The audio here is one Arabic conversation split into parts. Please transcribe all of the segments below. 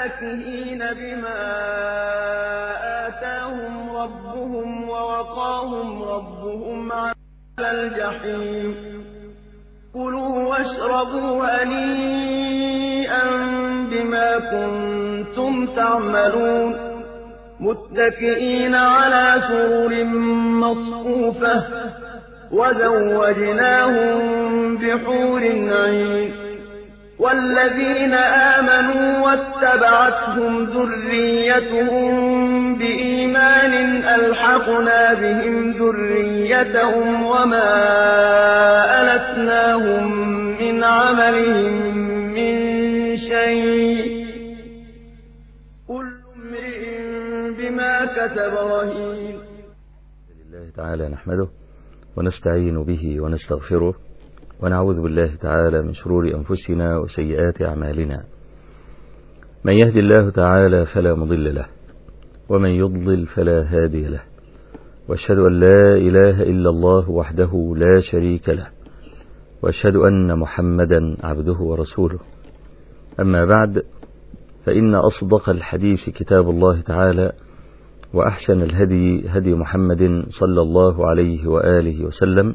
فاكهين بما آتاهم ربهم ووقاهم ربهم عذاب الجحيم كلوا واشربوا هنيئا بما كنتم تعملون متكئين على سرر مصفوفة وزوجناهم بحور عين والذين آمنوا واتبعتهم ذريتهم بإيمان ألحقنا بهم ذريتهم وما ألتناهم من عملهم من شيء. كل امرئ بما كسب رهين. لله تعالى نحمده ونستعين به ونستغفره ونعوذ بالله تعالى من شرور أنفسنا وسيئات أعمالنا. من يهد الله تعالى فلا مضل له ومن يضلل فلا هادي له. وأشهد أن لا إله إلا الله وحده لا شريك له. وأشهد أن محمدا عبده ورسوله. أما بعد فإن أصدق الحديث كتاب الله تعالى وأحسن الهدي هدي محمد صلى الله عليه وآله وسلم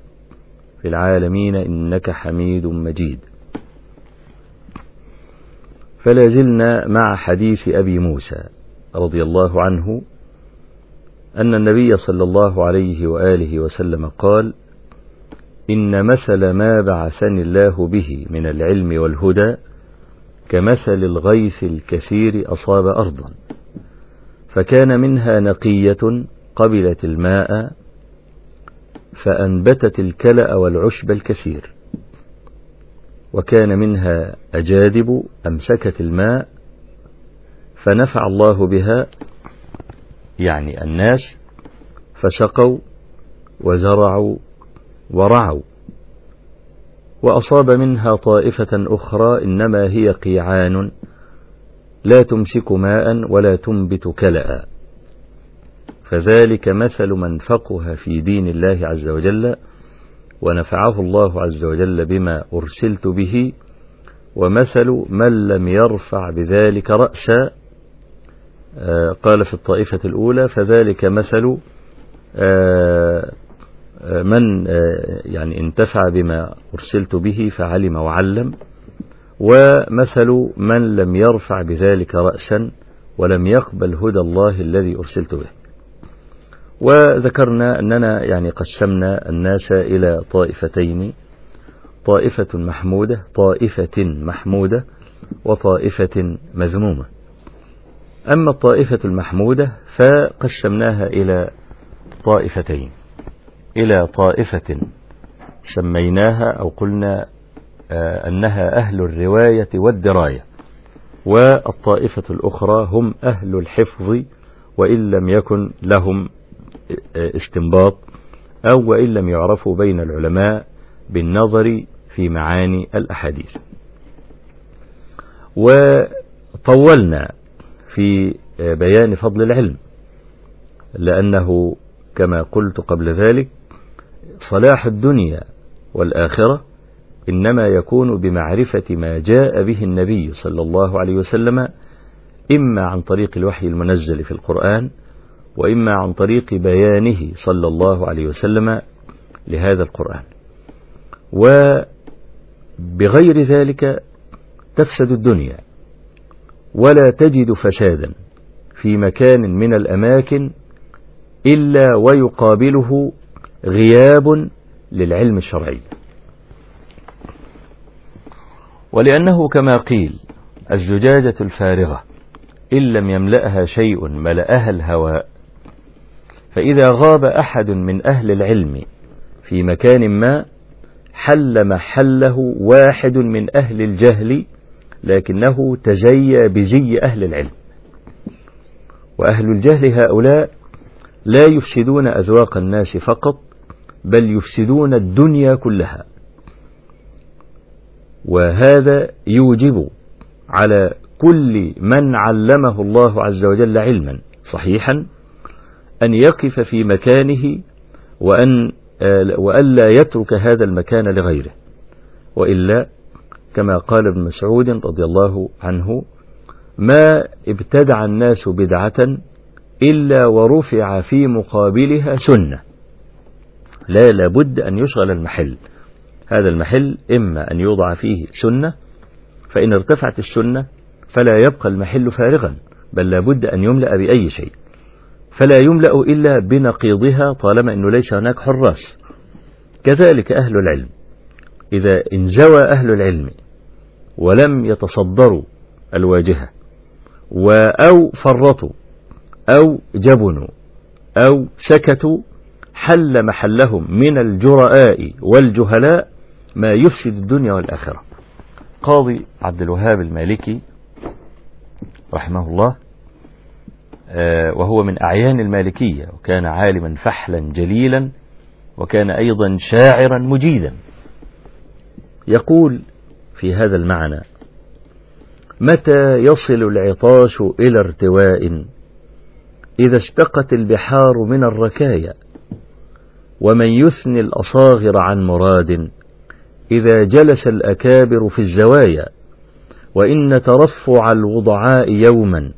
في العالمين إنك حميد مجيد. فلا زلنا مع حديث أبي موسى رضي الله عنه أن النبي صلى الله عليه وآله وسلم قال إن مثل ما بعثني الله به من العلم والهدى كمثل الغيث الكثير أصاب أرضا فكان منها نقية قبلت الماء فأنبتت الكلأ والعشب الكثير وكان منها أجادب أمسكت الماء فنفع الله بها يعني الناس فسقوا وزرعوا ورعوا وأصاب منها طائفة أخرى إنما هي قيعان لا تمسك ماء ولا تنبت كلأ. فذلك مثل من فقه في دين الله عز وجل ونفعه الله عز وجل بما أرسلت به ومثل من لم يرفع بذلك رأسا قال في الطائفة الأولى فذلك مثل من يعني انتفع بما أرسلت به فعلم وعلم ومثل من لم يرفع بذلك رأسا ولم يقبل هدى الله الذي أرسلت به. وذكرنا أننا يعني قسمنا الناس إلى طائفتين طائفة محمودة طائفة محمودة وطائفة مذمومة. أما الطائفة المحمودة فقسمناها إلى طائفتين. إلى طائفة سميناها أو قلنا أنها أهل الرواية والدراية والطائفة الأخرى هم أهل الحفظ وإن لم يكن لهم استنباط أو وإن لم يعرفوا بين العلماء بالنظر في معاني الأحاديث. وطولنا في بيان فضل العلم لأنه كما قلت قبل ذلك صلاح الدنيا والآخرة إنما يكون بمعرفة ما جاء به النبي صلى الله عليه وسلم إما عن طريق الوحي المنزل في القرآن وإما عن طريق بيانه صلى الله عليه وسلم لهذا القرآن. وبغير ذلك تفسد الدنيا ولا تجد فسادا في مكان من الأماكن إلا ويقابله غياب للعلم الشرعي. ولأنه كما قيل الزجاجة الفارغة إن لم يملأها شيء ملأها الهواء فإذا غاب أحد من أهل العلم في مكان ما حل محله واحد من أهل الجهل لكنه تزيى بزي أهل العلم. وأهل الجهل هؤلاء لا يفسدون أذواق الناس فقط بل يفسدون الدنيا كلها. وهذا يوجب على كل من علمه الله عز وجل علما صحيحا أن يقف في مكانه وأن وألا يترك هذا المكان لغيره وإلا كما قال ابن مسعود رضي الله عنه ما ابتدع الناس بدعة إلا ورفع في مقابلها سنة. لا لابد أن يشغل المحل. هذا المحل إما أن يوضع فيه سنة فإن ارتفعت السنة فلا يبقى المحل فارغا بل لابد أن يملأ بأي شيء. فلا يملأ إلا بنقيضها طالما أنه ليس هناك حراس. كذلك أهل العلم. إذا انزوى أهل العلم ولم يتصدروا الواجهة أو فرطوا أو جبنوا أو سكتوا حل محلهم من الجرآء والجهلاء ما يفسد الدنيا والآخرة. قاضي عبد الوهاب المالكي رحمه الله وهو من أعيان المالكية وكان عالما فحلا جليلا وكان أيضا شاعرا مجيدا. يقول في هذا المعنى متى يصل العطاش إلى ارتواء؟ إذا اشتقت البحار من الركايا. ومن يثني الأصاغر عن مراد؟ إذا جلس الأكابر في الزوايا. وإن ترفع الوضعاء يوما.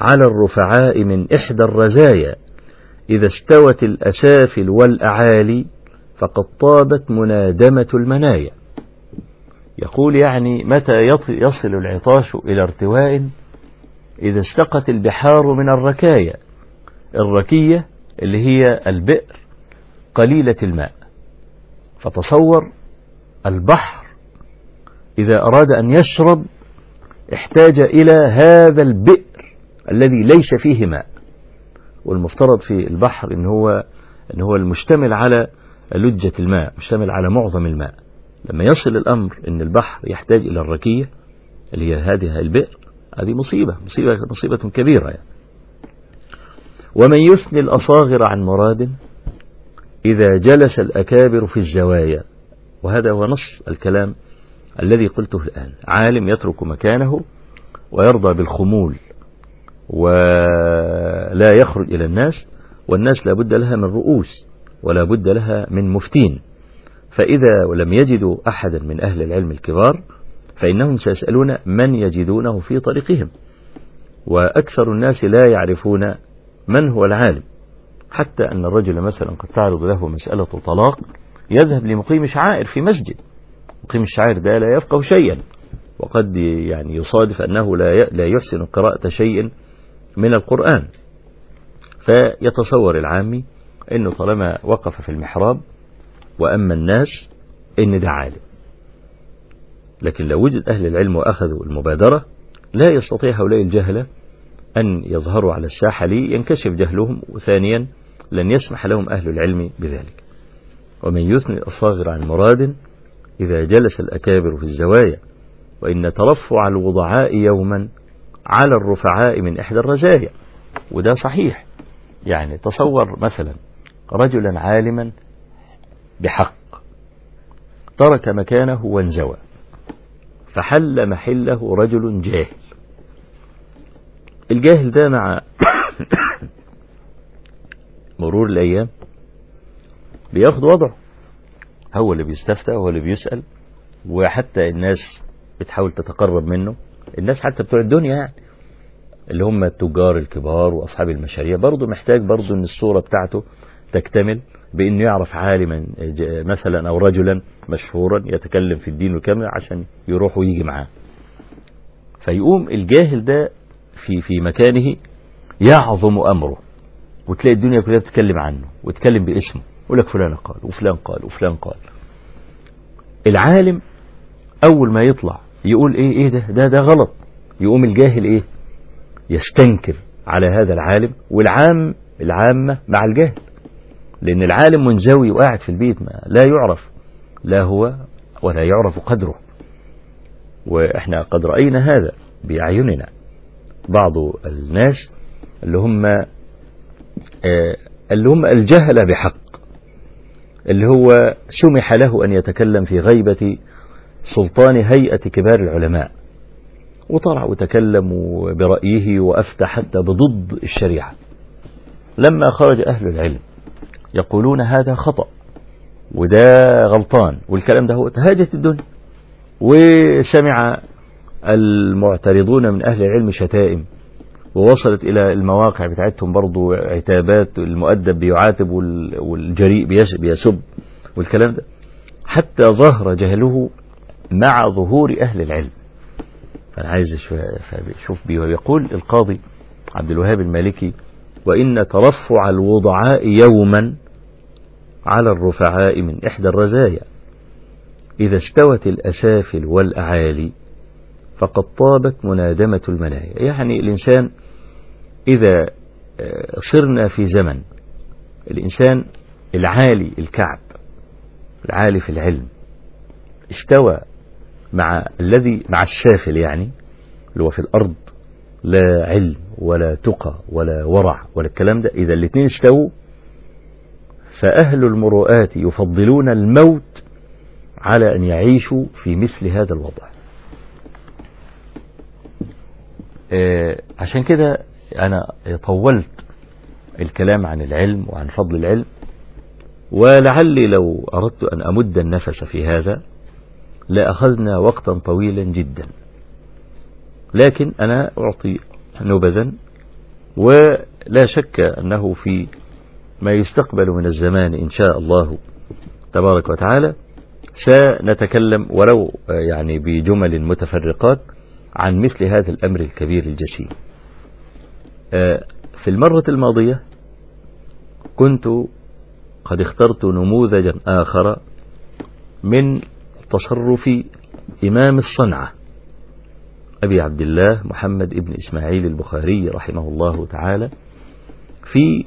على الرفعاء من إحدى الرزايا. إذا استوت الأسافل والأعالي فقد طابت منادمة المنايا. يقول يعني متى يصل العطاش إلى ارتواء؟ إذا اشتقت البحار من الركايا. الركية اللي هي البئر قليلة الماء. فتصور البحر. إذا أراد أن يشرب احتاج إلى هذا البئر. الذي ليس فيه ماء. والمفترض في البحر إن هو إن هو المشتمل على لجة الماء مشتمل على معظم الماء. لما يصل الأمر إن البحر يحتاج إلى الركية اللي هي هذه البئر هذه مصيبة مصيبة مصيبة كبيرة يعني. ومن يثني الأصاغر عن مراد إذا جلس الأكابر في الزوايا. وهذا هو نص الكلام الذي قلته الآن. عالم يترك مكانه ويرضى بالخمول. ولا يخرج إلى الناس والناس لا بد لها من رؤوس ولا بد لها من مفتين. فإذا لم يجدوا أحدا من أهل العلم الكبار فإنهم سيسألون من يجدونه في طريقهم. وأكثر الناس لا يعرفون من هو العالم. حتى أن الرجل مثلا قد تعرض له مسألة طلاق يذهب لمقيم شعائر في مسجد. مقيم الشعائر ده لا يفقه شيئا. وقد يعني يصادف أنه لا يحسن قراءة شيء من القرآن. فيتصور العامي أنه طالما وقف في المحراب وأما الناس إن ده عالم لكن لو وجد أهل العلم وأخذوا المبادرة لا يستطيع هؤلاء الجهلة أن يظهروا على الساحة لي ينكشف جهلهم وثانيا لن يسمح لهم أهل العلم بذلك. ومن يثني الأصاغر عن مراد إذا جلس الأكابر في الزوايا وإن ترفع الوضعاء يوما على الرفعاء من إحدى الرزايا وده صحيح. يعني تصور مثلا رجلا عالما بحق ترك مكانه وانزوى فحل محله رجل جاهل. الجاهل ده مع مرور الأيام بياخد وضعه. هو اللي بيستفتى هو اللي بيسأل وحتى الناس بتحاول تتقرب منه. الناس حتى بتوع الدنيا يعني. اللي هم التجار الكبار وأصحاب المشاريع. برضه محتاج برضه أن الصورة بتاعته تكتمل بأنه يعرف عالما مثلا أو رجلا مشهورا يتكلم في الدين وكامل عشان يروح ويجي معاه. فيقوم الجاهل ده في في مكانه يعظم أمره. وتلاقي الدنيا كلها بتتكلم عنه وتتكلم باسمه. يقول لك فلان قال وفلان قال وفلان قال. العالم أول ما يطلع يقول إيه إيه ده ده ده غلط. يقوم الجاهل إيه؟ يستنكر على هذا العالم والعام العامة مع الجاهل. لأن العالم منزوي وقاعد في البيت ما لا يعرف لا هو ولا يعرف قدره. وإحنا قد رأينا هذا بأعيننا. بعض الناس اللي هم اللي هم الجهل بحق اللي هو سمح له أن يتكلم في غيبة سلطان هيئة كبار العلماء. وطلع وتكلم برأيه وأفتى حتى بضد الشريعة. لما خرج أهل العلم يقولون هذا خطأ وده غلطان والكلام ده هو هاجت الدنيا. وسمع المعترضون من أهل العلم شتائم ووصلت إلى المواقع بتاعتهم برضو عتابات المؤدب بيعاتب والجريء بيسب والكلام ده. حتى ظهر جهله مع ظهور أهل العلم. فأنا عايز شوف بيقول القاضي عبد الوهاب المالكي وإن ترفع الوضعاء يوما على الرفعاء من إحدى الرزايا. إذا استوت الأسافل والأعالي فقد طابت منادمة المنايا. يعني الإنسان إذا صرنا في زمن الإنسان العالي الكعب العالي في العلم استوى مع الذي مع السافل يعني اللي هو في الأرض لا علم ولا تقى ولا ورع ولا الكلام ده. إذا الاثنين استووا فأهل المروءات يفضلون الموت على أن يعيشوا في مثل هذا الوضع. آه عشان كده أنا طولت الكلام عن العلم وعن فضل العلم ولعلي لو أردت أن أمد النفس في هذا لأخذنا وقتا طويلا جدا. لكن أنا أعطي نبذا ولا شك أنه في ما يستقبل من الزمان إن شاء الله تبارك وتعالى. سنتكلم ولو يعني بجمل متفرقات عن مثل هذا الأمر الكبير الجسيم. في المرة الماضية كنت قد اخترت نموذجا آخر من تصرف إمام الصنعة. أبي عبد الله محمد ابن إسماعيل البخاري رحمه الله تعالى في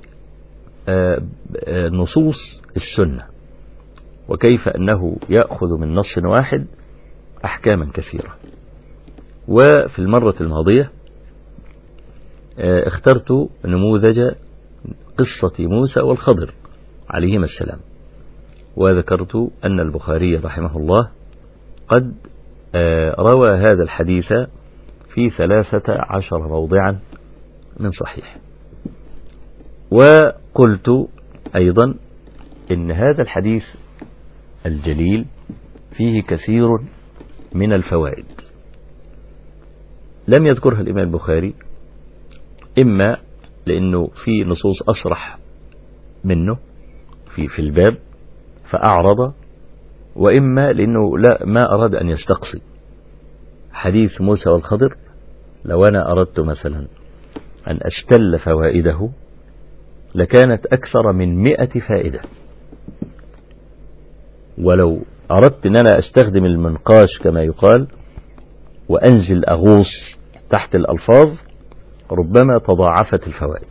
نصوص السنة. وكيف أنه يأخذ من نص واحد أحكاما كثيرة. وفي المرة الماضية اخترت نموذج قصة موسى والخضر عليهما السلام. وذكرت أن البخاري رحمه الله قد روى هذا الحديث في ثلاثة عشر موضعا من صحيح. وقلت أيضا إن هذا الحديث الجليل فيه كثير من الفوائد. لم يذكرها الإمام البخاري إما لأنه في نصوص أصرح منه في في الباب فأعرض وإما لأنه لا ما أراد أن يستقصي. حديث موسى والخضر لو أنا أردت مثلا أن أستل فوائده لكانت أكثر من مئة فائدة. ولو أردت أن أنا أستخدم المنقاش كما يقال وأنزل أغوص تحت الألفاظ ربما تضاعفت الفوائد.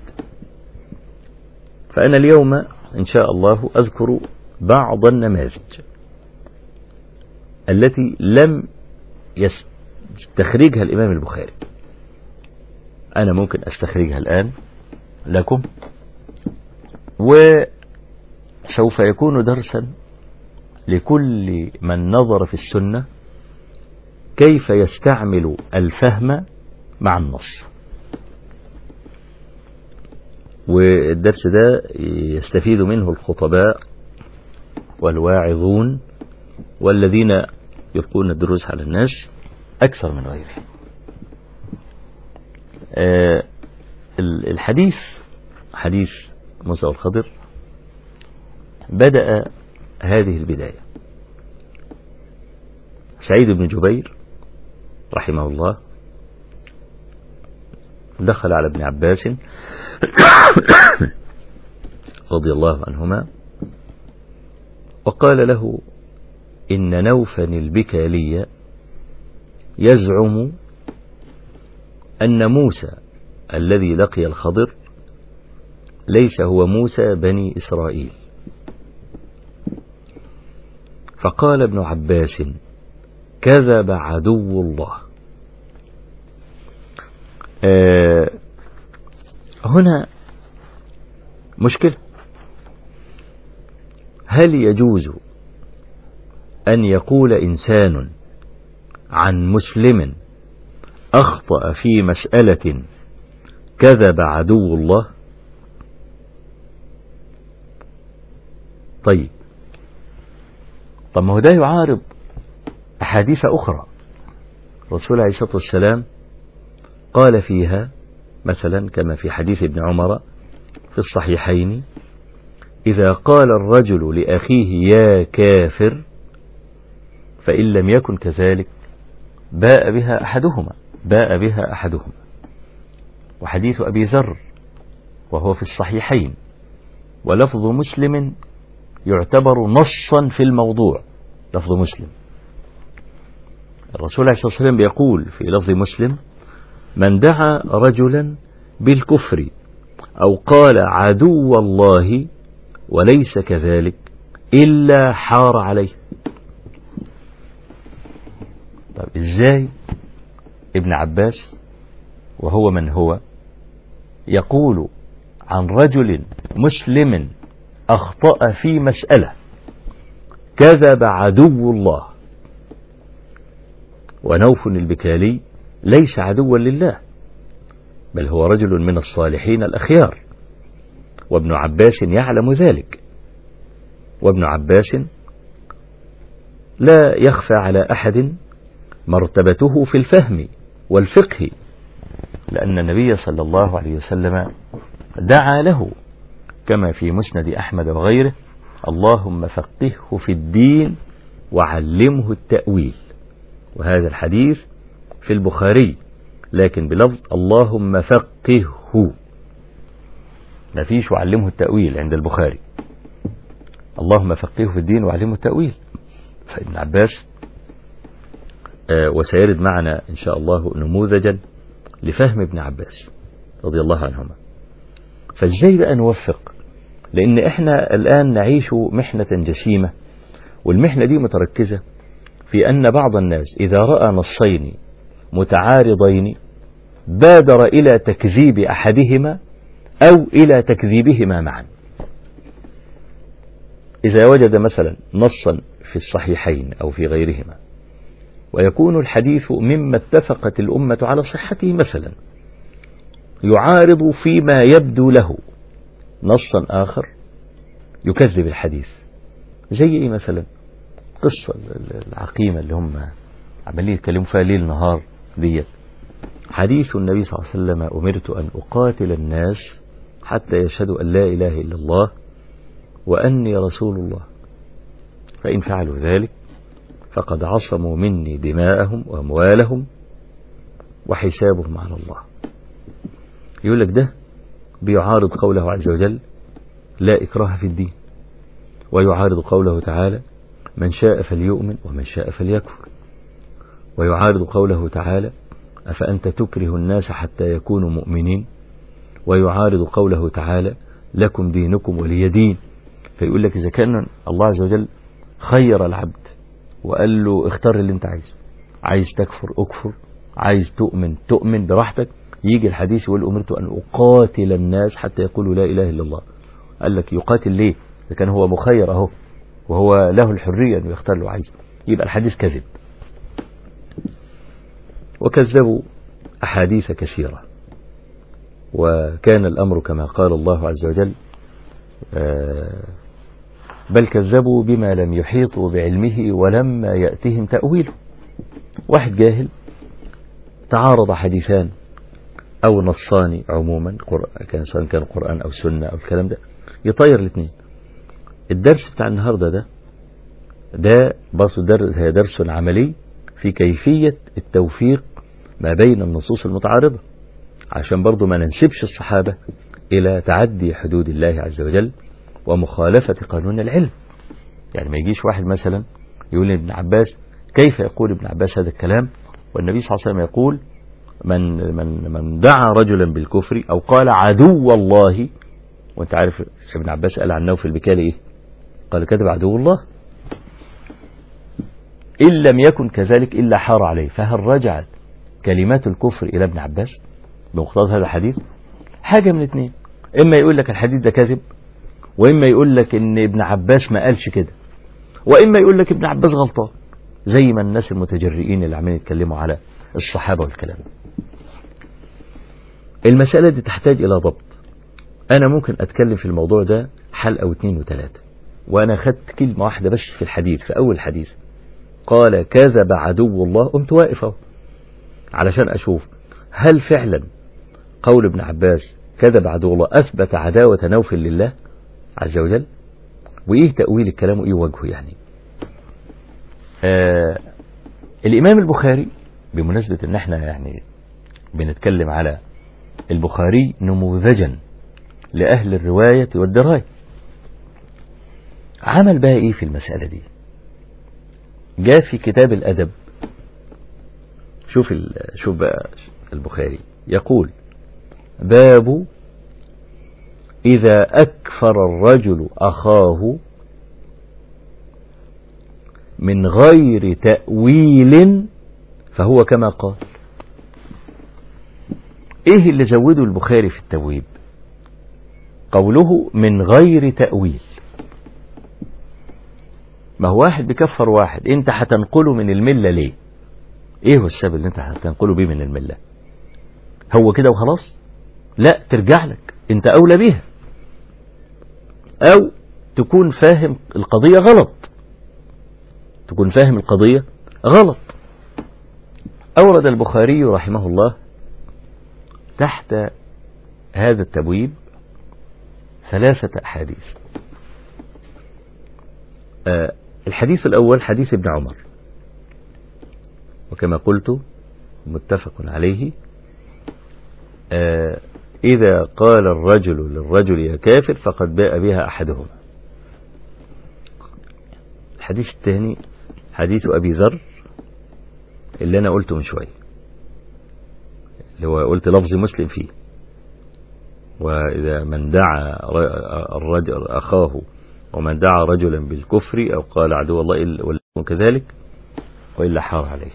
فأنا اليوم إن شاء الله أذكر بعض النماذج التي لم يستخرجها الإمام البخاري. أنا ممكن أستخرجها الآن لكم. وسوف يكون درسا لكل من نظر في السنة كيف يستعمل الفهم مع النص. والدرس ده يستفيد منه الخطباء والواعظون والذين يلقون الدروس على الناس أكثر من غيرهم. آه الحديث حديث موسى والخضر بدأ هذه البداية. سعيد بن جبير رحمه الله دخل على ابن عباس رضي الله عنهما وقال له إن نوفا البكالي يزعم أن موسى الذي لقي الخضر ليس هو موسى بني إسرائيل. فقال ابن عباس كذب عدو الله. آه هنا مشكلة. هل يجوز أن يقول إنسان عن مسلم أخطأ في مسألة كذب عدو الله؟ طيب. طب ما هو ده يعارض أحاديث أخرى. الرسول عليه الصلاة والسلام قال فيها مثلا كما في حديث ابن عمر في الصحيحين إذا قال الرجل لأخيه يا كافر فإن لم يكن كذلك باء بها أحدهما باء بها أحدهما. وحديث أبي ذر وهو في الصحيحين ولفظ مسلم يعتبر نصا في الموضوع لفظ مسلم. الرسول عليه الصلاة والسلام يقول في لفظ مسلم من دعا رجلا بالكفر أو قال عدو الله وليس كذلك إلا حار عليه. طب إزاي ابن عباس وهو من هو يقول عن رجل مسلم أخطأ في مسألة كذب عدو الله؟ ونوف البكالي ليس عدوا لله بل هو رجل من الصالحين الأخيار. وابن عباس يعلم ذلك. وابن عباس لا يخفى على أحد مرتبته في الفهم والفقه لأن النبي صلى الله عليه وسلم دعا له كما في مسند أحمد وغيره اللهم فقهه في الدين وعلمه التأويل. وهذا الحديث في البخاري لكن بلفظ اللهم فقهه. ما فيش وعلمه التأويل عند البخاري. اللهم فقهه في الدين وعلمه التأويل. فابن عباس آه وسيرد معنا إن شاء الله نموذجا لفهم ابن عباس رضي الله عنهما. فازاي بقى نوفق لأن إحنا الآن نعيش محنة جسيمة والمحنة دي متركزة في أن بعض الناس إذا رأى نصين متعارضين بادر إلى تكذيب أحدهما أو إلى تكذيبهما معا. إذا وجد مثلا نصا في الصحيحين أو في غيرهما ويكون الحديث مما اتفقت الأمة على صحته مثلا يعارض فيما يبدو له. نصا آخر يكذب الحديث. زي إيه مثلا؟ قصة العقيمة اللي هم عمالين يتكلموا فيها ليل نهار ديت. حديث النبي صلى الله عليه وسلم أمرت أن أقاتل الناس حتى يشهدوا أن لا إله إلا الله وأني رسول الله. فإن فعلوا ذلك فقد عصموا مني دماءهم وأموالهم وحسابهم على الله. يقول لك ده بيعارض قوله عز وجل لا إكراه في الدين ويعارض قوله تعالى من شاء فليؤمن ومن شاء فليكفر ويعارض قوله تعالى أفأنت تكره الناس حتى يكونوا مؤمنين؟ ويعارض قوله تعالى لكم دينكم ولي دين. فيقول لك إذا كان الله عز وجل خير العبد وقال له اختار اللي أنت عايزه. عايز تكفر أكفر. عايز تؤمن تؤمن براحتك. يجي الحديث يقول أمرت أن أقاتل الناس حتى يقولوا لا إله إلا الله. قال لك يقاتل ليه؟ إذا كان هو مخير أهو وهو له الحرية أنه يختار له عايز يبقى الحديث كذب. وكذبوا أحاديث كثيرة. وكان الأمر كما قال الله عز وجل بل كذبوا بما لم يحيطوا بعلمه ولما يأتهم تأويله واحد جاهل تعارض حديثان أو نصان عموما كان سواء كان قرآن أو سنة أو الكلام ده يطير الاثنين. الدرس بتاع النهاردة ده ده برضه درس هي درس عملي في كيفية التوفيق ما بين النصوص المتعارضة. عشان برضه ما ننسبش الصحابة إلى تعدي حدود الله عز وجل ومخالفة قانون العلم. يعني ما يجيش واحد مثلا يقول لابن عباس كيف يقول ابن عباس هذا الكلام؟ والنبي صلى الله عليه وسلم يقول من من من دعا رجلا بالكفر أو قال عدو الله. وأنت عارف ابن عباس قال عن نوفل بكالي إيه قال كذب عدو الله. إن لم يكن كذلك إلا حار عليه فهل رجعت كلمات الكفر إلى ابن عباس؟ بمقتضى هذا الحديث؟ حاجة من اتنين. إما يقول لك الحديث ده كذب وإما يقول لك إن ابن عباس ما قالش كده وإما يقول لك ابن عباس غلطان زي ما الناس المتجرئين اللي عمالين يتكلموا على الصحابة والكلام المسألة دي تحتاج إلى ضبط. أنا ممكن أتكلم في الموضوع ده حلقة واثنين وثلاثة وأنا خدت كلمة واحدة بس في الحديث في أول حديث. قال كذب عدو الله. قمت واقف علشان أشوف هل فعلا قول ابن عباس كذب عدو الله أثبت عداوة نوفل لله عز وجل؟ وإيه تأويل الكلام وإيه وجهه يعني؟ آه الإمام البخاري بمناسبة إن إحنا يعني بنتكلم على البخاري نموذجا لأهل الرواية والدراية عمل بقى إيه في المسألة دي؟ جاء في كتاب الأدب شوف شوف بقى البخاري يقول باب إذا أكفر الرجل أخاه من غير تأويل فهو كما قال. إيه اللي زوده البخاري في التبويب قوله من غير تأويل. ما هو واحد بيكفر واحد أنت هتنقله من الملة ليه؟ إيه هو السبب اللي أنت هتنقله بيه من الملة؟ هو كده وخلاص؟ لا ترجع لك. انت أولى بيها. أو تكون فاهم القضية غلط. تكون فاهم القضية غلط. أورد البخاري رحمه الله تحت هذا التبويب ثلاثة أحاديث. آه الحديث الأول حديث ابن عمر. وكما قلت متفق عليه. آه إذا قال الرجل للرجل يا كافر فقد باء بها أحدهما الحديث الثاني حديث أبي ذر اللي أنا قلته من شوية. اللي هو قلت لفظ مسلم فيه. وإذا من دعا الرجل أخاه ومن دعا رجلا بالكفر أو قال عدو الله كذلك وإلا حار عليه.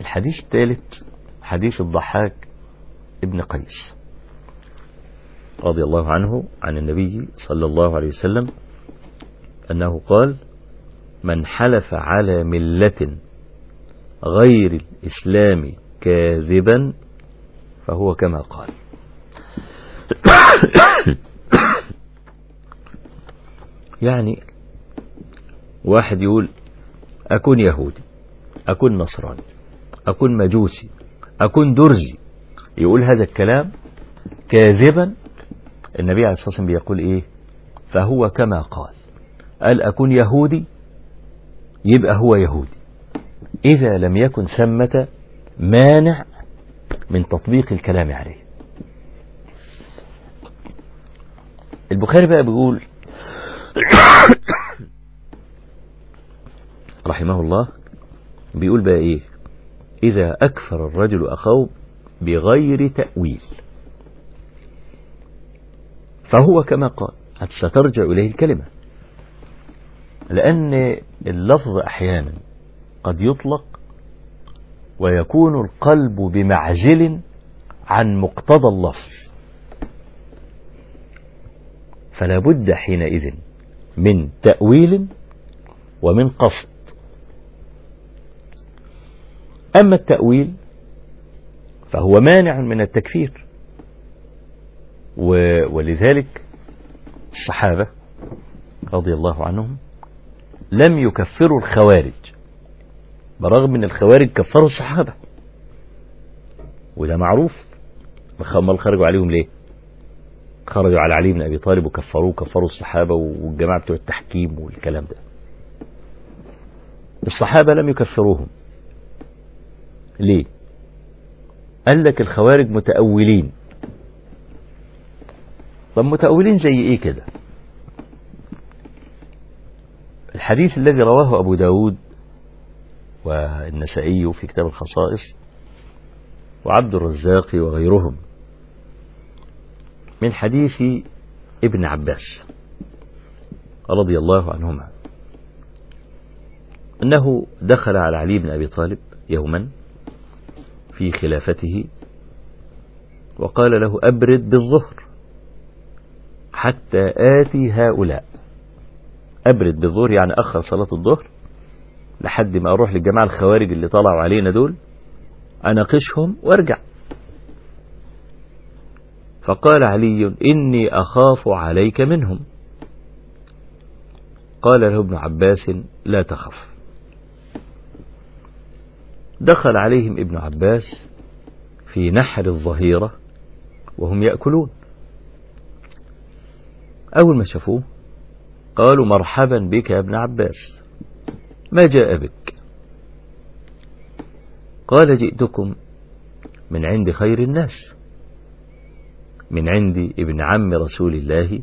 الحديث الثالث حديث الضحاك. ابن قيس رضي الله عنه عن النبي صلى الله عليه وسلم أنه قال من حلف على ملة غير الإسلام كاذبا فهو كما قال. يعني واحد يقول أكون يهودي أكون نصراني أكون مجوسي أكون درزي يقول هذا الكلام كاذبا. النبي عليه الصلاة والسلام بيقول إيه؟ فهو كما قال قال أكون يهودي؟ يبقى هو يهودي. إذا لم يكن ثمة مانع من تطبيق الكلام عليه. البخاري بقى بيقول رحمه الله بيقول بقى إيه؟ إذا أكثر الرجل أخاه بغير تأويل. فهو كما قال سترجع إليه الكلمة. لأن اللفظ أحيانا قد يطلق ويكون القلب بمعزل عن مقتضى اللفظ. فلا بد حينئذ من تأويل ومن قصد. أما التأويل فهو مانع من التكفير. ولذلك الصحابة رضي الله عنهم لم يكفروا الخوارج برغم ان الخوارج كفروا الصحابة. وده معروف. ما خرجوا عليهم ليه؟ خرجوا على علي بن أبي طالب وكفروه كفروا الصحابة والجماعة بتوع التحكيم والكلام ده. الصحابة لم يكفروهم. ليه؟ قال لك الخوارج متأولين. طب متأولين زي إيه كده؟ الحديث الذي رواه أبو داود والنسائي في كتاب الخصائص وعبد الرزاق وغيرهم من حديث ابن عباس رضي الله عنهما. أنه دخل على علي بن أبي طالب يوما. في خلافته وقال له أبرد بالظهر حتى آتي هؤلاء. أبرد بالظهر يعني أخر صلاة الظهر لحد ما أروح للجماعة الخوارج اللي طلعوا علينا دول أناقشهم وأرجع. فقال علي إني أخاف عليك منهم. قال له ابن عباس لا تخف. دخل عليهم ابن عباس في نحر الظهيرة وهم يأكلون. أول ما شافوه قالوا مرحبا بك يا ابن عباس ما جاء بك؟ قال جئتكم من عند خير الناس من عند ابن عم رسول الله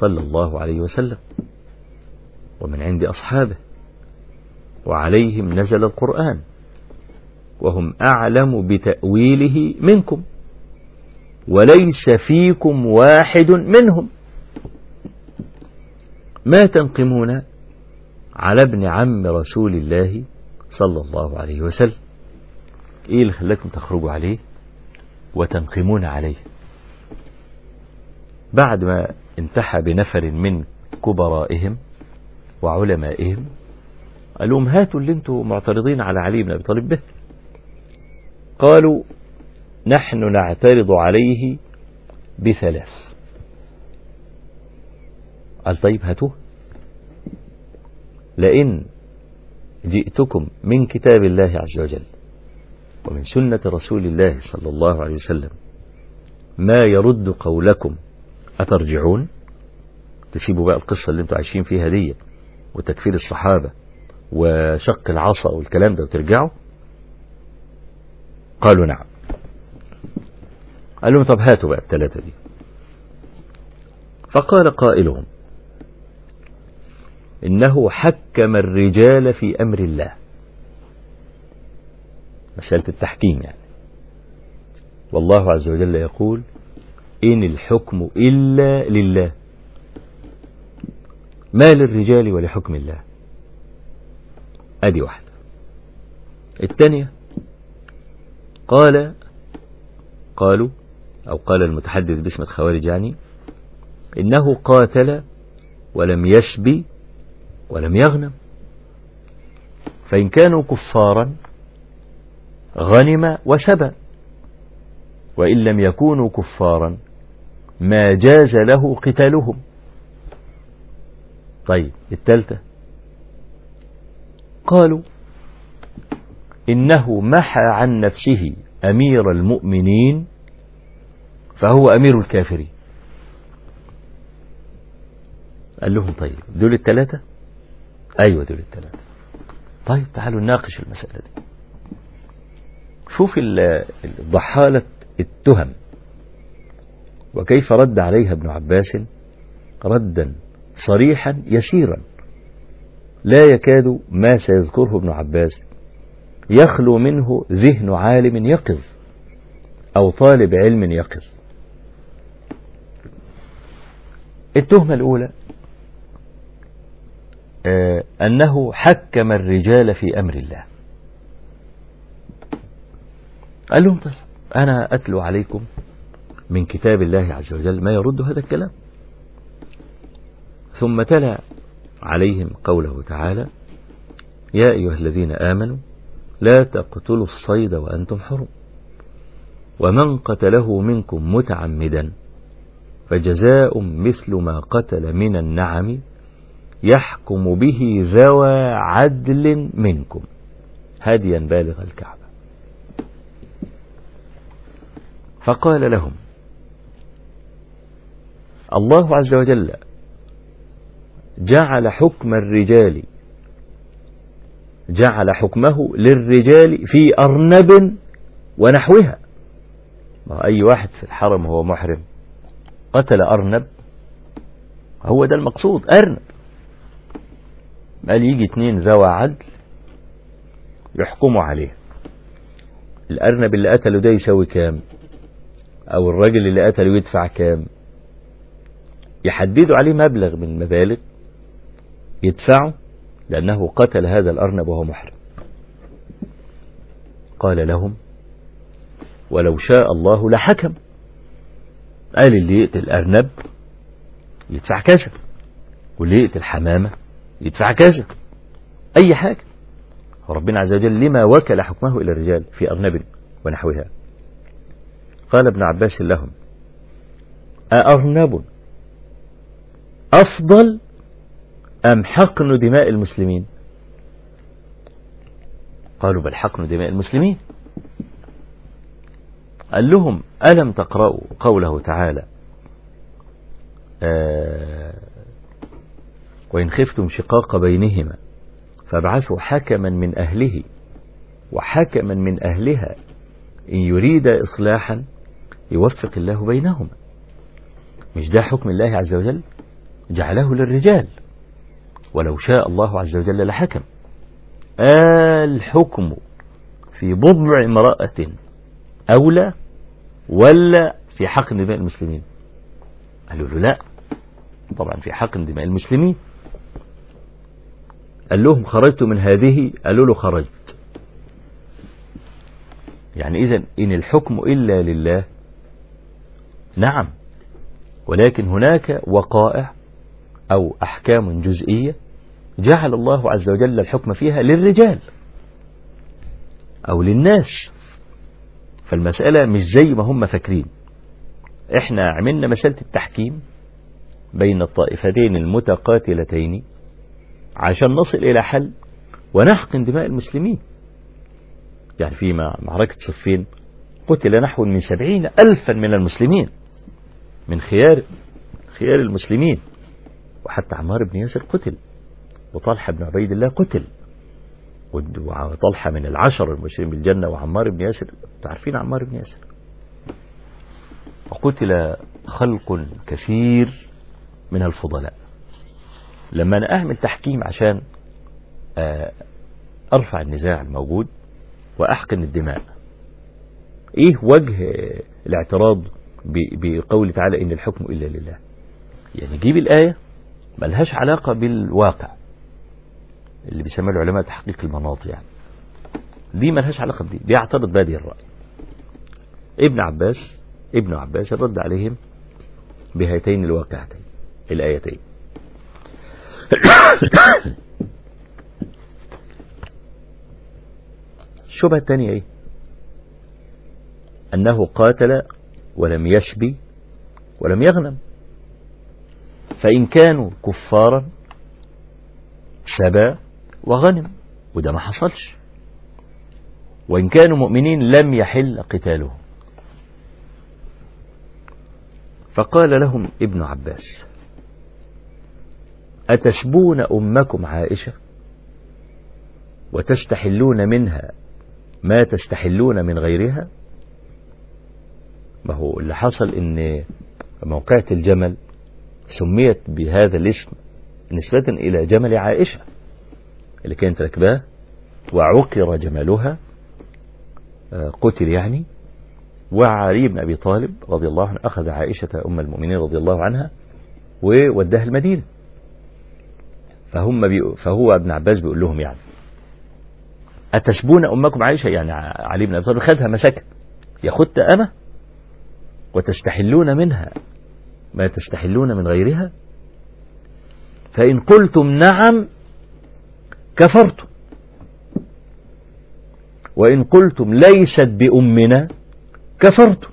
صلى الله عليه وسلم ومن عند أصحابه وعليهم نزل القرآن. وهم أعلم بتأويله منكم. وليس فيكم واحد منهم. ما تنقمون على ابن عم رسول الله صلى الله عليه وسلم. إيه اللي خلاكم تخرجوا عليه وتنقمون عليه؟ بعد ما انتحى بنفر من كبرائهم وعلمائهم قال لهم هاتوا اللي أنتم معترضين على علي بن أبي طالب به. قالوا نحن نعترض عليه بثلاث. قال طيب هاتوه. لئن جئتكم من كتاب الله عز وجل ومن سنة رسول الله صلى الله عليه وسلم ما يرد قولكم أترجعون؟ تسيبوا بقى القصة اللي أنتوا عايشين فيها دي وتكفير الصحابة وشق العصا والكلام ده وترجعوا؟ قالوا نعم. قال لهم طب هاتوا بقى الثلاثة دي. فقال قائلهم إنه حكم الرجال في أمر الله. مسألة التحكيم يعني. والله عز وجل يقول إن الحكم إلا لله. ما للرجال ولحكم الله. أدي واحدة. الثانية قال قالوا أو قال المتحدث باسم الخوارج يعني إنه قاتل ولم يسبي ولم يغنم. فإن كانوا كفارا غنم وسبى وإن لم يكونوا كفارا ما جاز له قتالهم. طيب التالتة قالوا إنه محى عن نفسه أمير المؤمنين فهو أمير الكافرين. قال لهم طيب دول الثلاثة أيوة دول الثلاثة طيب تعالوا نناقش المسألة دي. شوف ضحالة التهم وكيف رد عليها ابن عباس ردا صريحا يسيرا. لا يكاد ما سيذكره ابن عباس يخلو منه ذهن عالم يقظ أو طالب علم يقظ. التهمة الأولى آه أنه حكم الرجال في أمر الله. قال لهم طيب أنا أتلو عليكم من كتاب الله عز وجل ما يرد هذا الكلام. ثم تلا عليهم قوله تعالى يا أيها الذين آمنوا لا تقتلوا الصيد وأنتم حرم. ومن قتله منكم متعمدا فجزاء مثل ما قتل من النعم يحكم به ذوى عدل منكم. هديا بالغ الكعبة. فقال لهم الله عز وجل جعل حكم الرجال جعل حكمه للرجال في أرنب ونحوها. ما أي واحد في الحرم هو محرم. قتل أرنب. هو ده المقصود أرنب. قال يجي اتنين ذوى عدل يحكموا عليه الأرنب اللي قتله ده يساوي كام؟ أو الراجل اللي قتله يدفع كام؟ يحددوا عليه مبلغ من المبالغ يدفعه لأنه قتل هذا الأرنب وهو محرم. قال لهم ولو شاء الله لحكم. قال اللي يقتل أرنب يدفع كذا واللي يقتل حمامة يدفع كذا أي حاجة. ربنا عز وجل لما وكل حكمه إلى الرجال في أرنب ونحوها. قال ابن عباس لهم أأرنب أفضل أم حقن دماء المسلمين؟ قالوا بل حقن دماء المسلمين. قال لهم ألم تقرأوا قوله تعالى؟ آه وإن خفتم شقاق بينهما فابعثوا حكما من أهله وحكما من أهلها إن يريد إصلاحا يوفق الله بينهما. مش ده حكم الله عز وجل؟ جعله للرجال. ولو شاء الله عز وجل لحكم. الحكم في بضع امرأة أولى ولا في حق دماء المسلمين؟ قالوا له لا. طبعا في حق دماء المسلمين. قال لهم خرجت من هذه؟ قالوا له خرجت. يعني إذا إن الحكم إلا لله نعم. ولكن هناك وقائع أو أحكام جزئية جعل الله عز وجل الحكم فيها للرجال أو للناس. فالمسألة مش زي ما هم فاكرين. إحنا عملنا مسألة التحكيم بين الطائفتين المتقاتلتين عشان نصل إلى حل ونحقن دماء المسلمين. يعني في معركة صفين قتل نحو من سبعين ألفا من المسلمين من خيار خيار المسلمين. وحتى عمار بن ياسر قتل. وطلحة بن عبيد الله قتل. وطلحة من العشر المبشرين بالجنة وعمار بن ياسر. تعرفين عمار بن ياسر؟ وقتل خلق كثير من الفضلاء. لما أنا أعمل تحكيم عشان أرفع النزاع الموجود وأحقن الدماء. إيه وجه الاعتراض بقول تعالى إن الحكم إلا لله؟ يعني جيب الآية ملهاش علاقة بالواقع. اللي بيسمى العلماء تحقيق المناط يعني. دي ملهاش علاقة بدي. بيعترض بادي الرأي. ابن عباس ابن عباس رد عليهم بهاتين الواقعتين الآيتين. الشبهة الثانية إيه؟ أنه قاتل ولم يسبي ولم يغنم. فإن كانوا كفارا سبى وغنم وده ما حصلش. وإن كانوا مؤمنين لم يحل قتالهم. فقال لهم ابن عباس أتسبون أمكم عائشة؟ وتستحلون منها ما تستحلون من غيرها؟ ما هو اللي حصل إن موقعة الجمل سميت بهذا الاسم نسبة إلى جمل عائشة. اللي كانت راكباه وعقر جملها قتل يعني. وعلي بن أبي طالب رضي الله عنه أخذ عائشة أم المؤمنين رضي الله عنها ووداها المدينة. فهم بي فهو ابن عباس بيقول لهم يعني أتسبون أمكم عائشة؟ يعني علي بن أبي طالب خدها مسكت ياخدت أنا وتستحلون منها ما تستحلون من غيرها؟ فإن قلتم نعم كفرتم وإن قلتم ليست بأمنا كفرتم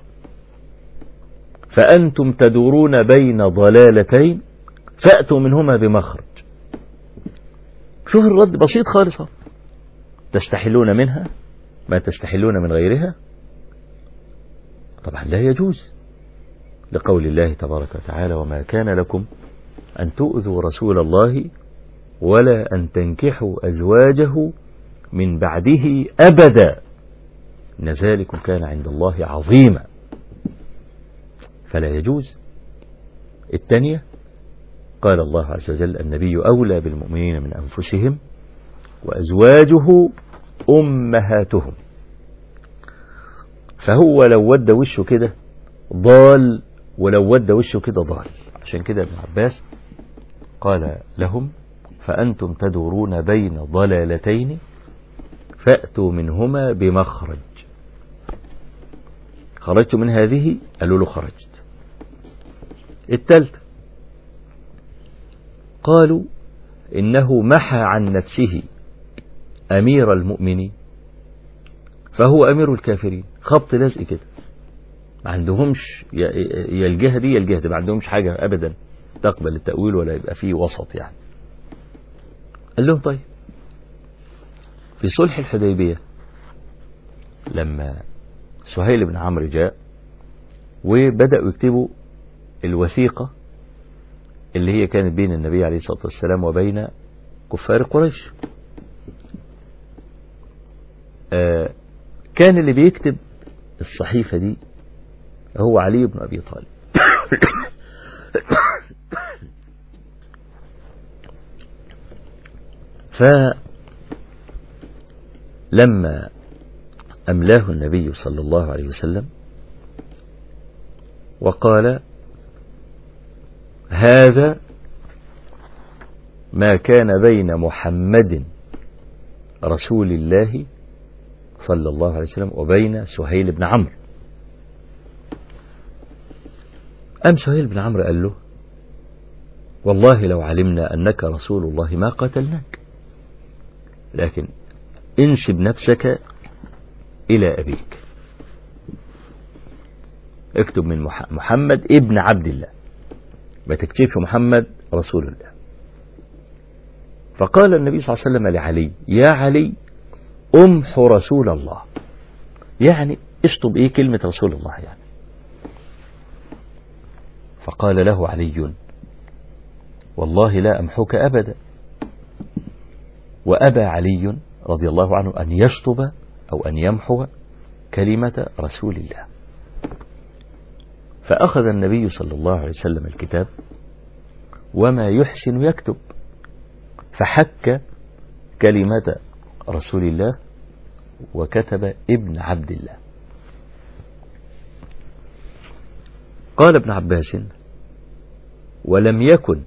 فأنتم تدورون بين ضلالتين فأتوا منهما بمخرج. شوف الرد بسيط خالص تستحلون منها؟ ما تستحلون من غيرها؟ طبعا لا يجوز. لقول الله تبارك وتعالى وما كان لكم أن تؤذوا رسول الله ولا أن تنكحوا أزواجه من بعده أبدا. إن ذلكم كان عند الله عظيما. فلا يجوز. الثانية قال الله عز وجل النبي أولى بالمؤمنين من أنفسهم وأزواجه أمهاتهم. فهو لو ود وشه كده ضال ولو ود وشه كده ضال. عشان كده ابن عباس قال لهم فأنتم تدورون بين ضلالتين فأتوا منهما بمخرج. خرجت من هذه؟ قالوا له خرجت. الثالثة. قالوا إنه محى عن نفسه أمير المؤمنين فهو أمير الكافرين. خبط لزق كده. ما عندهمش يا الجهة دي يا الجهة دي ما عندهمش حاجة أبدا تقبل التأويل ولا يبقى فيه وسط يعني. قال لهم طيب. في صلح الحديبية لما سهيل بن عمرو جاء وبدأوا يكتبوا الوثيقة اللي هي كانت بين النبي عليه الصلاة والسلام وبين كفار قريش. آه كان اللي بيكتب الصحيفة دي هو علي بن أبي طالب. فلما أملاه النبي صلى الله عليه وسلم وقال هذا ما كان بين محمد رسول الله صلى الله عليه وسلم وبين سهيل بن عمرو. أم سهيل بن عمرو قال له والله لو علمنا أنك رسول الله ما قتلناك. لكن انسب نفسك إلى أبيك. اكتب من محمد ابن عبد الله. ما تكتبش محمد رسول الله. فقال النبي صلى الله عليه وسلم لعلي يا علي أمح رسول الله. يعني اشطب إيه كلمة رسول الله يعني. فقال له علي والله لا أمحك أبدا. وأبى علي رضي الله عنه أن يشطب أو أن يمحو كلمة رسول الله. فأخذ النبي صلى الله عليه وسلم الكتاب وما يحسن يكتب فحك كلمة رسول الله وكتب ابن عبد الله. قال ابن عباس ولم يكن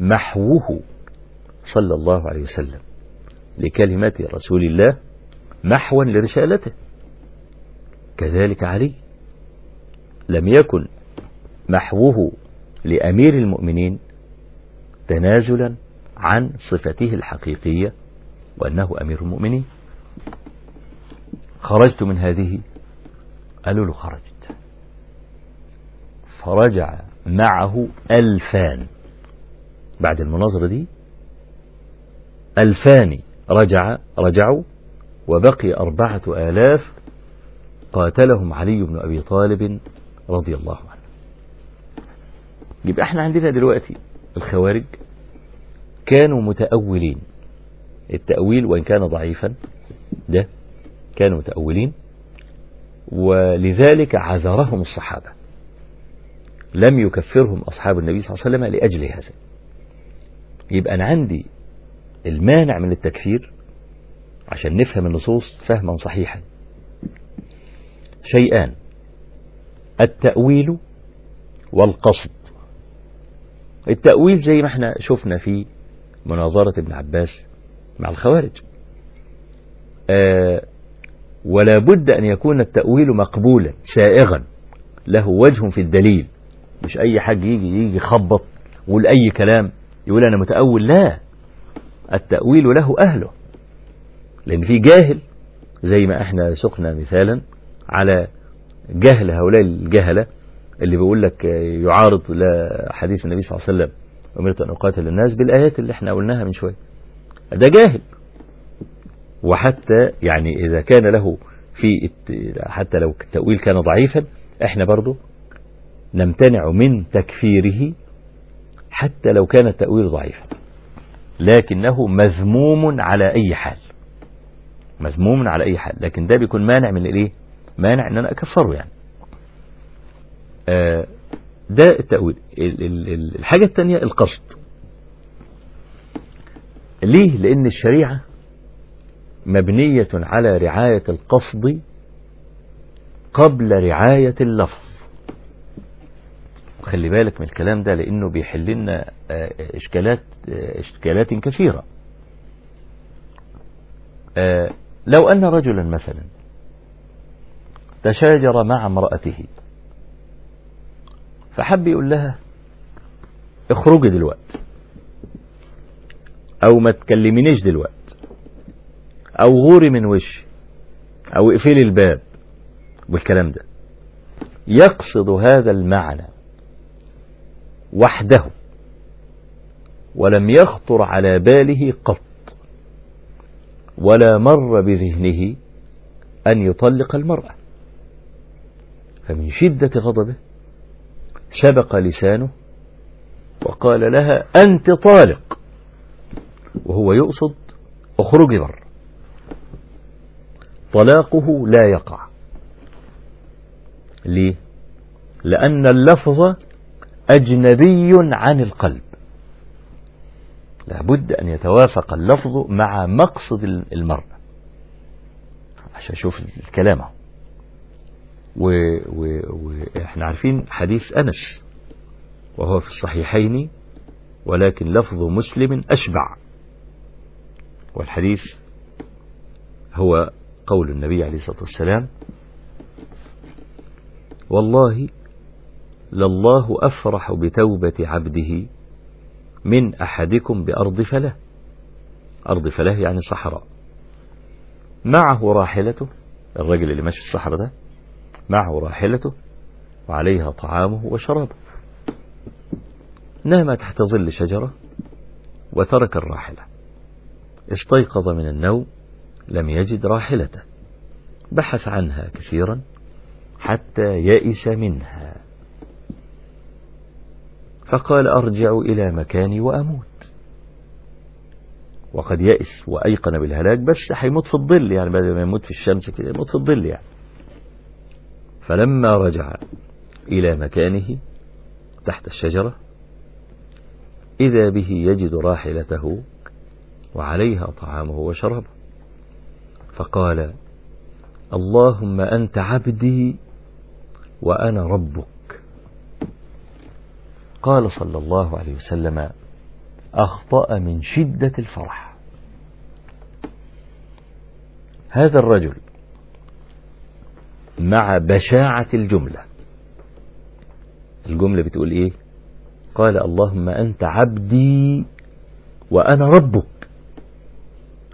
محوه صلى الله عليه وسلم لكلمة رسول الله محوا لرسالته. كذلك علي لم يكن محوه لأمير المؤمنين تنازلا عن صفته الحقيقية وأنه أمير المؤمنين. خرجت من هذه قالوا له خرجت. فرجع معه ألفان. بعد المناظرة دي ألفان رجع رجعوا وبقي أربعة آلاف قاتلهم علي بن أبي طالب رضي الله عنه. يبقى إحنا عندنا دلوقتي الخوارج كانوا متأولين. التأويل وإن كان ضعيفا ده كانوا متأولين ولذلك عذرهم الصحابة. لم يكفرهم أصحاب النبي صلى الله عليه وسلم لأجل هذا. يبقى أنا عندي المانع من التكفير عشان نفهم النصوص فهما صحيحا. شيئان التأويل والقصد. التأويل زي ما إحنا شفنا في مناظرة ابن عباس مع الخوارج. آه ولا بد أن يكون التأويل مقبولا سائغا. له وجه في الدليل. مش أي حاج يجي يجي يخبط ويقول أي كلام يقول أنا متأول. لا. التأويل له أهله. لأن في جاهل زي ما إحنا سقنا مثالا على جهل هؤلاء الجهلة اللي بيقول لك يعارض حديث النبي صلى الله عليه وسلم أمرت أن أقاتل الناس بالآيات اللي إحنا قلناها من شوية. ده جاهل. وحتى يعني إذا كان له في حتى لو التأويل كان ضعيفا إحنا برضو نمتنع من تكفيره حتى لو كان التأويل ضعيفا. لكنه مذموم على أي حال. مذموم على أي حال. لكن ده بيكون مانع من الإيه مانع أن أنا أكفره يعني. آه ده التأويل. الحاجة الثانية القصد. ليه؟ لأن الشريعة مبنية على رعاية القصد قبل رعاية اللفظ. خلي بالك من الكلام ده لأنه بيحل لنا إشكالات إشكالات كثيرة. لو أن رجلا مثلا تشاجر مع امرأته فحب يقول لها اخرجي دلوقتي أو ما تكلمينيش دلوقتي أو غوري من وشي أو اقفلي الباب والكلام ده. يقصد هذا المعنى. وحده ولم يخطر على باله قط ولا مر بذهنه أن يطلق المرأة. فمن شدة غضبه سبق لسانه وقال لها أنت طالق وهو يقصد اخرجي بر. طلاقه لا يقع ليه؟ لأن اللفظ أجنبي عن القلب. لابد أن يتوافق اللفظ مع مقصد المرأة عشان أشوف الكلام وإحنا عارفين حديث أنس وهو في الصحيحين ولكن لفظ مسلم أشبع. والحديث هو قول النبي عليه الصلاة والسلام والله لله أفرح بتوبة عبده من أحدكم بأرض فله أرض فله يعني صحراء. معه راحلته الرجل اللي ماشي في الصحراء ده معه راحلته وعليها طعامه وشرابه. نام تحت ظل شجرة وترك الراحلة. استيقظ من النوم لم يجد راحلته. بحث عنها كثيرا حتى يئس منها. فقال أرجع إلى مكاني وأموت. وقد يئس وأيقن بالهلاك بس هيموت في الظل يعني بدل ما يموت في الشمس كده يموت في الظل يعني. فلما رجع إلى مكانه تحت الشجرة إذا به يجد راحلته وعليها طعامه وشرابه. فقال اللهم أنت عبدي وأنا ربك. قال صلى الله عليه وسلم أخطأ من شدة الفرح. هذا الرجل مع بشاعة الجملة. الجملة بتقول إيه؟ قال اللهم أنت عبدي وأنا ربك.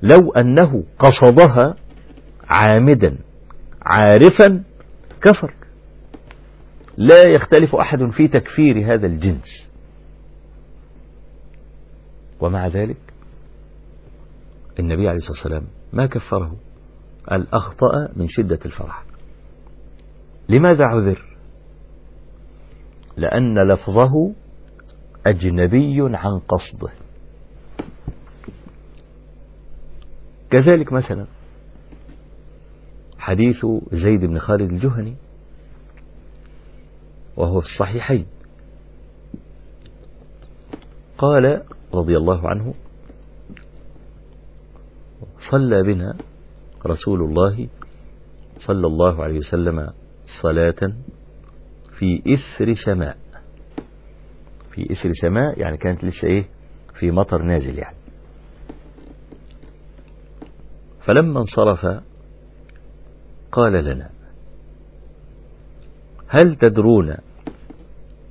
لو أنه قصدها عامدا عارفا كفر. لا يختلف أحد في تكفير هذا الجنس. ومع ذلك النبي عليه الصلاة والسلام ما كفره قال أخطأ من شدة الفرح. لماذا عذر؟ لأن لفظه أجنبي عن قصده. كذلك مثلا حديث زيد بن خالد الجهني وهو في الصحيحين. قال رضي الله عنه صلى بنا رسول الله صلى الله عليه وسلم صلاة في إثر سماء في إثر سماء يعني كانت لسه إيه؟ في مطر نازل يعني. فلما انصرف قال لنا هل تدرون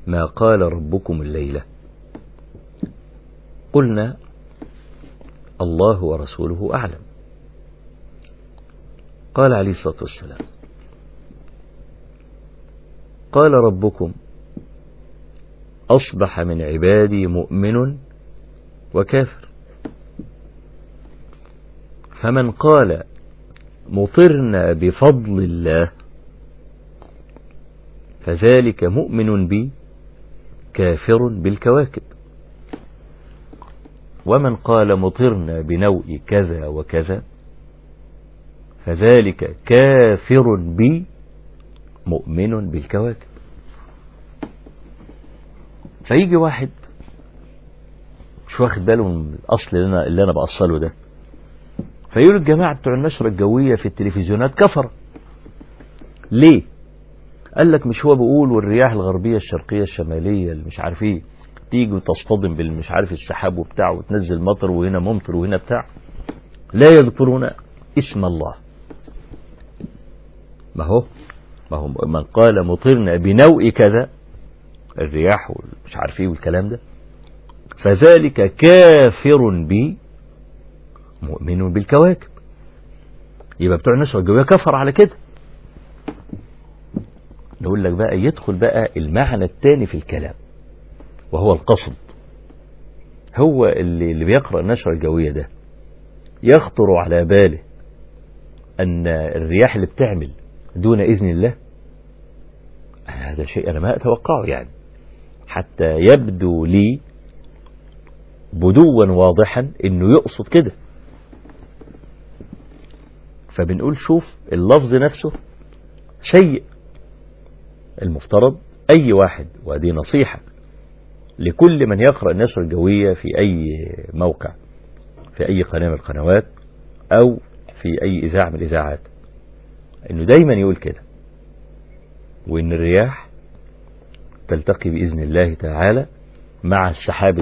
ما قال ربكم الليلة. قلنا الله ورسوله أعلم. قال عليه الصلاة والسلام قال ربكم أصبح من عبادي مؤمن وكافر. فمن قال مطرنا بفضل الله فذلك مؤمن بي كافر بالكواكب. ومن قال مطرنا بنوء كذا وكذا فذلك كافر بي مؤمن بالكواكب. فيجي واحد مش واخد باله من الأصل اللي أنا, اللي أنا بأصله ده. فيقول الجماعة بتوع النشرة الجوية في التلفزيونات كفر. ليه؟ قال لك مش هو بيقول والرياح الغربية الشرقية الشمالية اللي مش عارف إيه تيجي وتصطدم بالمش عارف السحاب وبتاع وتنزل مطر وهنا ممطر وهنا بتاع. لا يذكرون اسم الله. ما هو؟ ما هو من قال مطرنا بنوء كذا الرياح ومش عارف إيه والكلام ده. فذلك كافر بي مؤمن بالكواكب. يبقى بتوع النشرة الجوية كفر على كده. نقول لك بقى يدخل بقى المعنى الثاني في الكلام وهو القصد. هو اللي, اللي بيقرأ النشرة الجوية ده يخطر على باله أن الرياح اللي بتعمل دون إذن الله هذا شيء أنا ما أتوقعه يعني. حتى يبدو لي بدوا واضحا أنه يقصد كده. فبنقول شوف اللفظ نفسه سيء المفترض أي واحد وهذه نصيحة لكل من يقرأ النشر الجوية في أي موقع في أي قناة من القنوات أو في أي إذاعة من الإذاعات. إنه دايما يقول كده. وإن الرياح تلتقي بإذن الله تعالى مع السحاب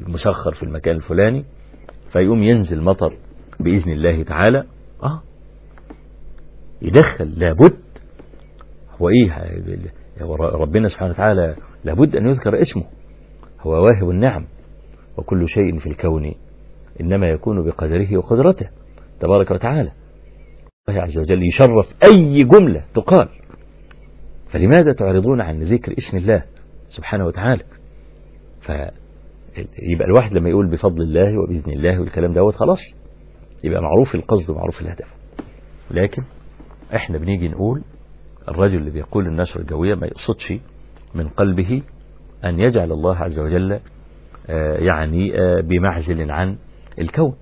المسخر في المكان الفلاني فيقوم ينزل مطر بإذن الله تعالى. آه. يدخل لابد هو إيه ربنا سبحانه وتعالى لابد أن يذكر اسمه. هو واهب النعم وكل شيء في الكون إنما يكون بقدره وقدرته تبارك وتعالى. الله عز وجل يشرف أي جملة تقال. فلماذا تعرضون عن ذكر اسم الله سبحانه وتعالى؟ فيبقى الواحد لما يقول بفضل الله وبإذن الله والكلام دوت خلاص يبقى معروف القصد ومعروف الهدف. لكن إحنا بنيجي نقول الرجل اللي بيقول النشر الجوية ما يقصدش من قلبه أن يجعل الله عز وجل يعني بمعزل عن الكون.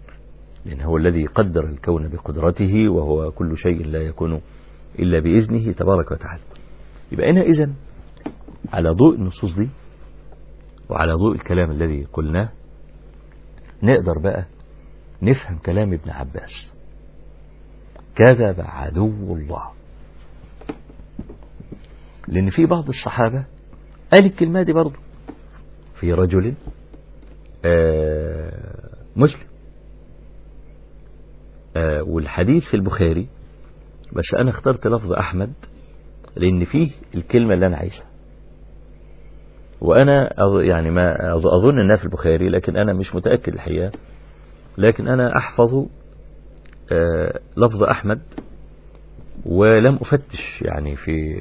لأن هو الذي قدر الكون بقدرته وهو كل شيء لا يكون إلا بإذنه تبارك وتعالى. يبقى هنا إذن على ضوء النصوص دي وعلى ضوء الكلام الذي قلناه نقدر بقى نفهم كلام ابن عباس. كذب عدو الله. لأن في بعض الصحابة قال الكلمة دي برضه في رجل آه مسلم. آه والحديث في البخاري بس أنا اخترت لفظ أحمد لأن فيه الكلمة اللي أنا عايزها. وأنا يعني ما أظن أنها في البخاري لكن أنا مش متأكد الحقيقة. لكن أنا أحفظ آه لفظ أحمد ولم أفتش يعني في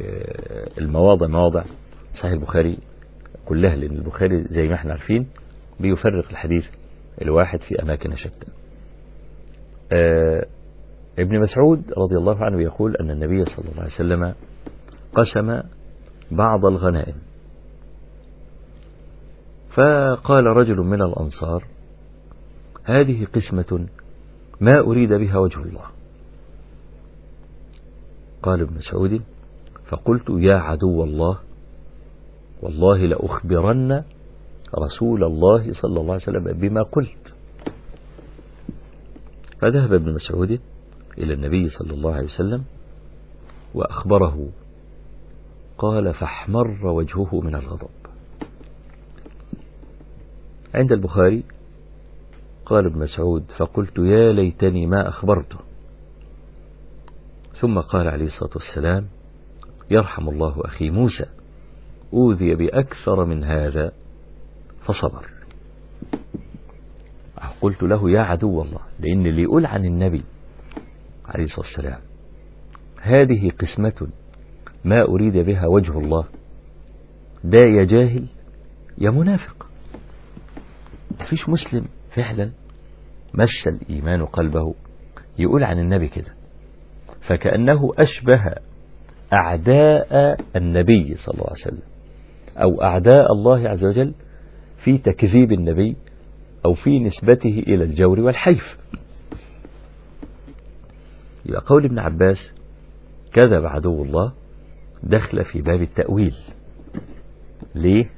المواضع مواضع صحيح البخاري كلها لأن البخاري زي ما إحنا عارفين بيفرق الحديث الواحد في أماكن شتى. آه ابن مسعود رضي الله عنه يقول أن النبي صلى الله عليه وسلم قسم بعض الغنائم. فقال رجل من الأنصار هذه قسمة ما أريد بها وجه الله. قال ابن مسعود فقلت يا عدو الله والله لأخبرن رسول الله صلى الله عليه وسلم بما قلت. فذهب ابن مسعود إلى النبي صلى الله عليه وسلم وأخبره. قال فاحمر وجهه من الغضب. عند البخاري قال ابن مسعود فقلت يا ليتني ما أخبرته. ثم قال عليه الصلاة والسلام يرحم الله أخي موسى أوذي بأكثر من هذا فصبر. قلت له يا عدو الله لأن اللي يقول عن النبي. عليه الصلاة والسلام هذه قسمة ما أريد بها وجه الله ده يا جاهل يا منافق. مفيش مسلم فعلا مس الإيمان قلبه يقول عن النبي كده. فكأنه أشبه أعداء النبي صلى الله عليه وسلم أو أعداء الله عز وجل في تكذيب النبي أو في نسبته إلى الجور والحيف. يبقى قول ابن عباس كذب عدو الله دخل في باب التأويل. ليه؟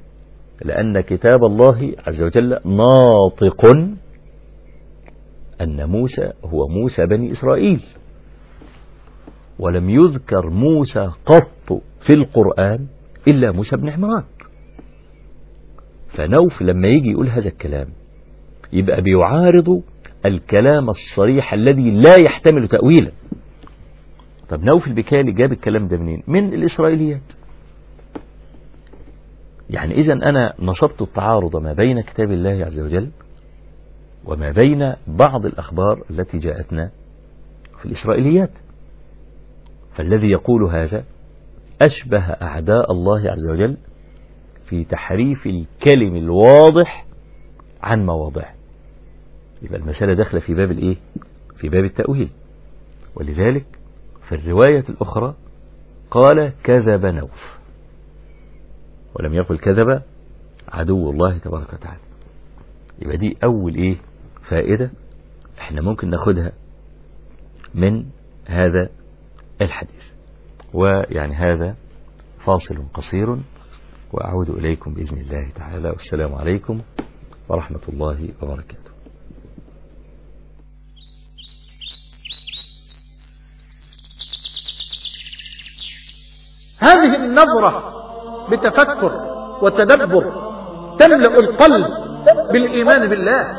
لأن كتاب الله عز وجل ناطق أن موسى هو موسى بني إسرائيل. ولم يذكر موسى قط في القرآن إلا موسى بن عمران. فنوف لما يجي يقول هذا الكلام يبقى بيعارض الكلام الصريح الذي لا يحتمل تأويلا. طب نوف البكالي جاب الكلام ده منين؟ من الإسرائيليات. يعني إذا أنا نصبت التعارض ما بين كتاب الله عز وجل وما بين بعض الأخبار التي جاءتنا في الإسرائيليات. فالذي يقول هذا أشبه أعداء الله عز وجل في تحريف الكلم الواضح عن مواضعه. يبقى المسألة داخلة في باب الإيه؟ في باب التأويل. ولذلك في الرواية الأخرى قال كذب نوف. ولم يقل كذب عدو الله تبارك وتعالى. يبقى دي أول إيه؟ فائدة إحنا ممكن ناخدها من هذا الحديث. ويعني هذا فاصل قصير وأعود إليكم بإذن الله تعالى والسلام عليكم ورحمة الله وبركاته. هذه النظرة بتفكر وتدبر تملأ القلب بالإيمان بالله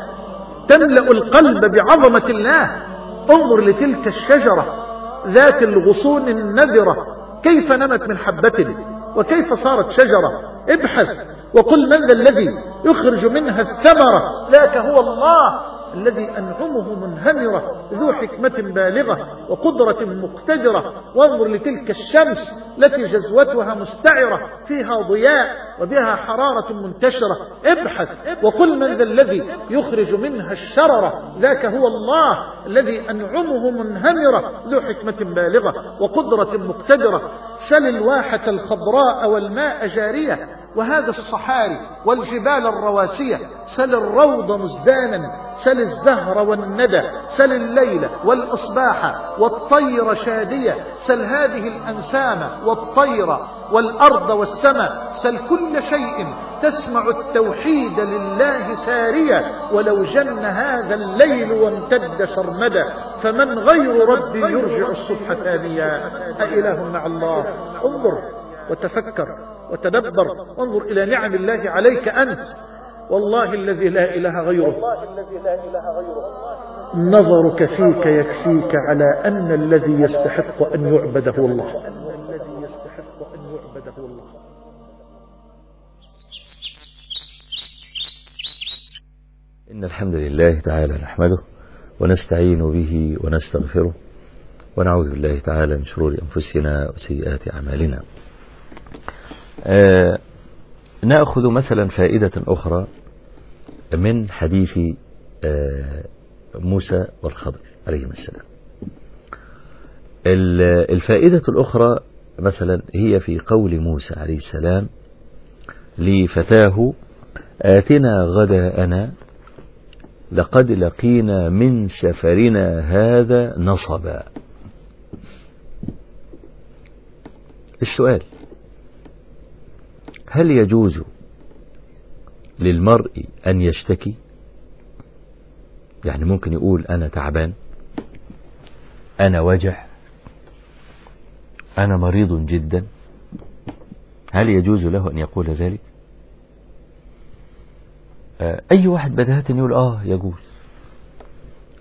تملأ القلب بعظمة الله. انظر لتلك الشجرة ذات الغصون النذرة. كيف نمت من حبة؟ وكيف صارت شجرة؟ ابحث. وقل من ذا الذي يخرج منها الثمرة؟ ذاك هو الله. الذي أنعمه منهمرة ذو حكمة بالغة وقدرة مقتدرة. وانظر لتلك الشمس التي جزوتها مستعرة فيها ضياء وبها حرارة منتشرة. ابحث وقل من ذا الذي يخرج منها الشررة ذاك هو الله الذي أنعمه منهمرة ذو حكمة بالغة وقدرة مقتدرة. سل الواحة الخضراء والماء جارية. وهذا الصحاري والجبال الرواسية سل الروض مزدانا سل الزهر والندى سل الليل والإصباح والطير شادية سل هذه الأنسام والطير والأرض والسماء سل كل شيء تسمع التوحيد لله ساريا ولو جن هذا الليل وامتد سرمدا فمن غير ربي يرجع الصبح ثانيا أإله مع الله؟ انظر وتفكر. وتدبر وانظر إلى نعم الله عليك أنت. والله الذي لا إله غيره. نظرك فيك يكفيك على أن الذي يستحق أن يعبد هو الله. إن الحمد لله تعالى نحمده ونستعين به ونستغفره ونعوذ بالله تعالى من شرور أنفسنا وسيئات أعمالنا. نأخذ مثلا فائدة أخرى من حديث آه موسى والخضر عليهما السلام. الفائدة الأخرى مثلا هي في قول موسى عليه السلام لفتاه آتنا غداءنا لقد لقينا من سفرنا هذا نصبا. السؤال هل يجوز للمرء أن يشتكي؟ يعني ممكن يقول أنا تعبان أنا وجع أنا مريض جدا. هل يجوز له أن يقول ذلك؟ أي واحد بدهة يقول آه يجوز.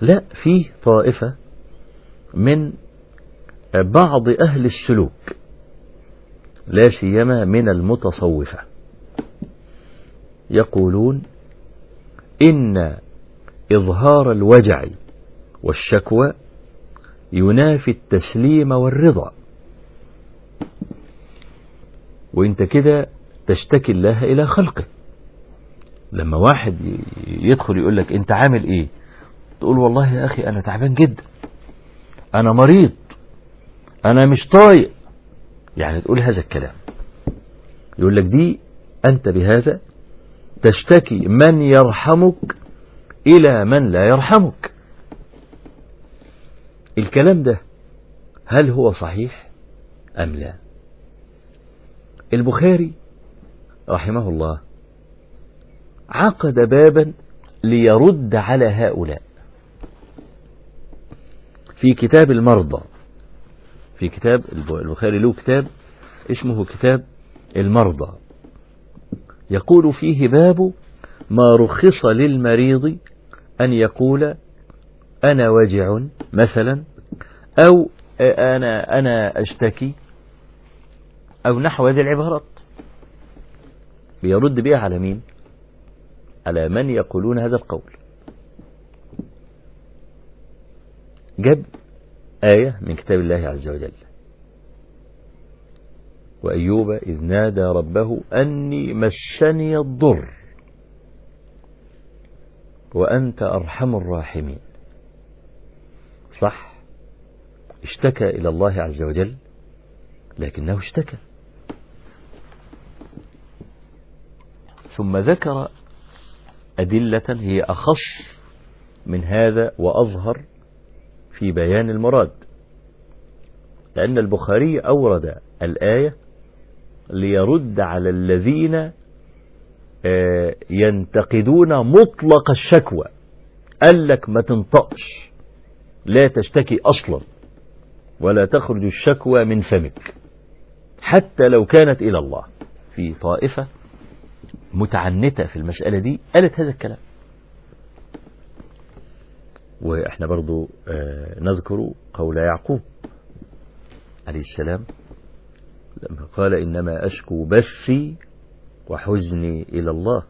لا فيه طائفة من بعض أهل السلوك لا سيما من المتصوفة. يقولون إن إظهار الوجع والشكوى ينافي التسليم والرضا. وإنت كده تشتكي الله إلى خلقه. لما واحد يدخل يقول لك إنت عامل إيه؟ تقول والله يا أخي أنا تعبان جدا. أنا مريض. أنا مش طايق. يعني تقول هذا الكلام. يقول لك دي أنت بهذا تشتكي من يرحمك إلى من لا يرحمك. الكلام ده هل هو صحيح أم لا؟ البخاري رحمه الله عقد بابا ليرد على هؤلاء. في كتاب المرضى في كتاب البخاري له كتاب اسمه كتاب المرضى. يقول فيه باب ما رخص للمريض أن يقول أنا وجع مثلا أو أنا أنا أشتكي أو نحو هذه العبارات. بيرد بها على مين؟ على من يقولون هذا القول. جاب آية من كتاب الله عز وجل. وأيوب إذ نادى ربه أني مسني الضر. وأنت أرحم الراحمين. صح. اشتكى إلى الله عز وجل لكنه اشتكى. ثم ذكر أدلة هي أخص من هذا وأظهر في بيان المراد. لأن البخاري أورد الآية ليرد على الذين ينتقدون مطلق الشكوى. قال لك ما تنطقش لا تشتكي أصلا ولا تخرج الشكوى من فمك. حتى لو كانت إلى الله. في طائفة متعنتة في المسألة دي قالت هذا الكلام. وإحنا برضو نذكر قول يعقوب عليه السلام لما قال إنما أشكو بثي وحزني إلى الله.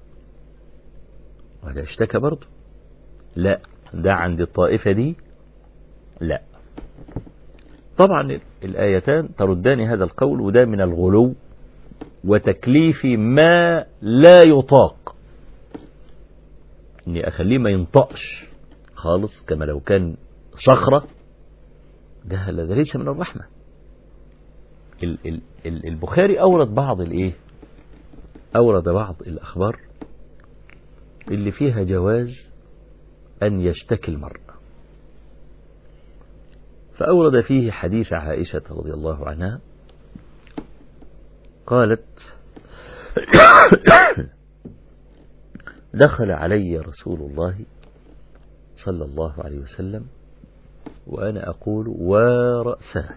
وهذا اشتكى برضه لا ده عند الطائفة دي؟ لا. طبعا الآيتان تردان هذا القول وده من الغلو وتكليف ما لا يطاق. إني أخليه ما ينطقش. خالص كما لو كان صخرة ده هذا ليس من الرحمة. ال ال ال البخاري أورد بعض الإيه؟ أورد بعض الأخبار اللي فيها جواز أن يشتكي المرء. فأورد فيه حديث عائشة رضي الله عنها قالت دخل علي رسول الله صلى الله عليه وسلم وأنا أقول ورأسه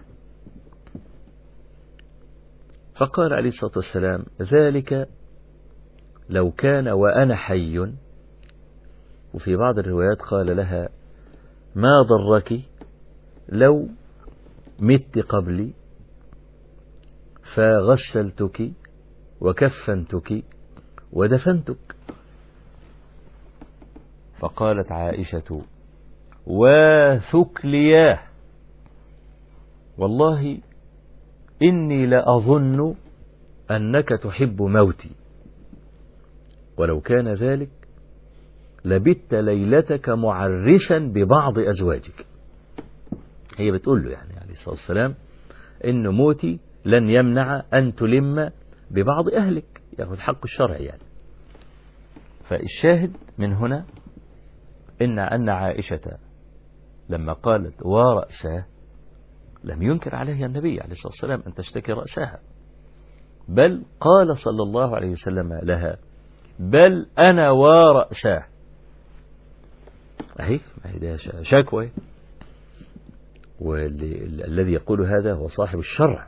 فقال عليه الصلاة والسلام ذلك لو كان وأنا حي وفي بعض الروايات قال لها ما ضرك لو مت قبلي فغسلتك وكفنتك ودفنتك فقالت عائشة وثكلياه والله إني لأظن أنك تحب موتي. ولو كان ذلك لبت ليلتك معرسا ببعض أزواجك. هي بتقول له يعني عليه الصلاة والسلام إن موتي لن يمنع أن تلم ببعض أهلك. ياخذ حق الشرع يعني. فالشاهد من هنا إن أن عائشة لما قالت ورأساه لم ينكر عليها النبي عليه الصلاة والسلام أن تشتكي رأسها. بل قال صلى الله عليه وسلم لها بل أنا ورأساه أهي ما هي ده شكوى. والذي يقول هذا هو صاحب الشرع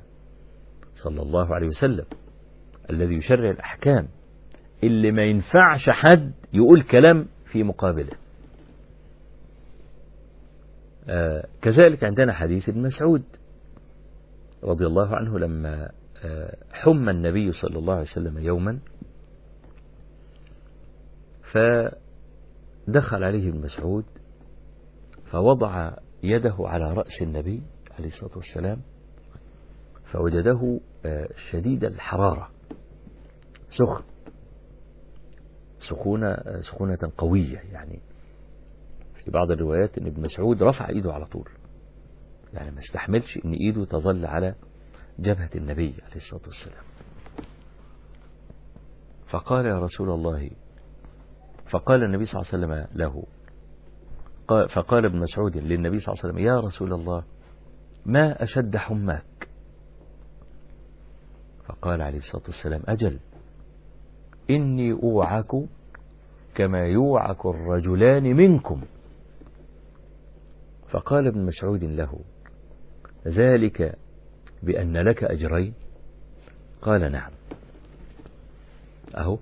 صلى الله عليه وسلم الذي يشرع الأحكام. اللي ما ينفعش حد يقول كلام في مقابله. كذلك عندنا حديث ابن مسعود رضي الله عنه لما آه حم النبي صلى الله عليه وسلم يوما فدخل عليه ابن مسعود فوضع يده على رأس النبي عليه الصلاة والسلام فوجده آه شديد الحرارة سخن سخونة سخونة قوية يعني. في بعض الروايات إن ابن مسعود رفع إيده على طول. يعني ما استحملش إن إيده تظل على جبهة النبي عليه الصلاة والسلام. فقال يا رسول الله فقال النبي صلى الله عليه وسلم له فقال ابن مسعود للنبي صلى الله عليه وسلم يا رسول الله ما أشد حماك؟ فقال عليه الصلاة والسلام أجل إني أوعك كما يوعك الرجلان منكم. فقال ابن مسعود له ذلك بأن لك أجرين؟ قال نعم. أهو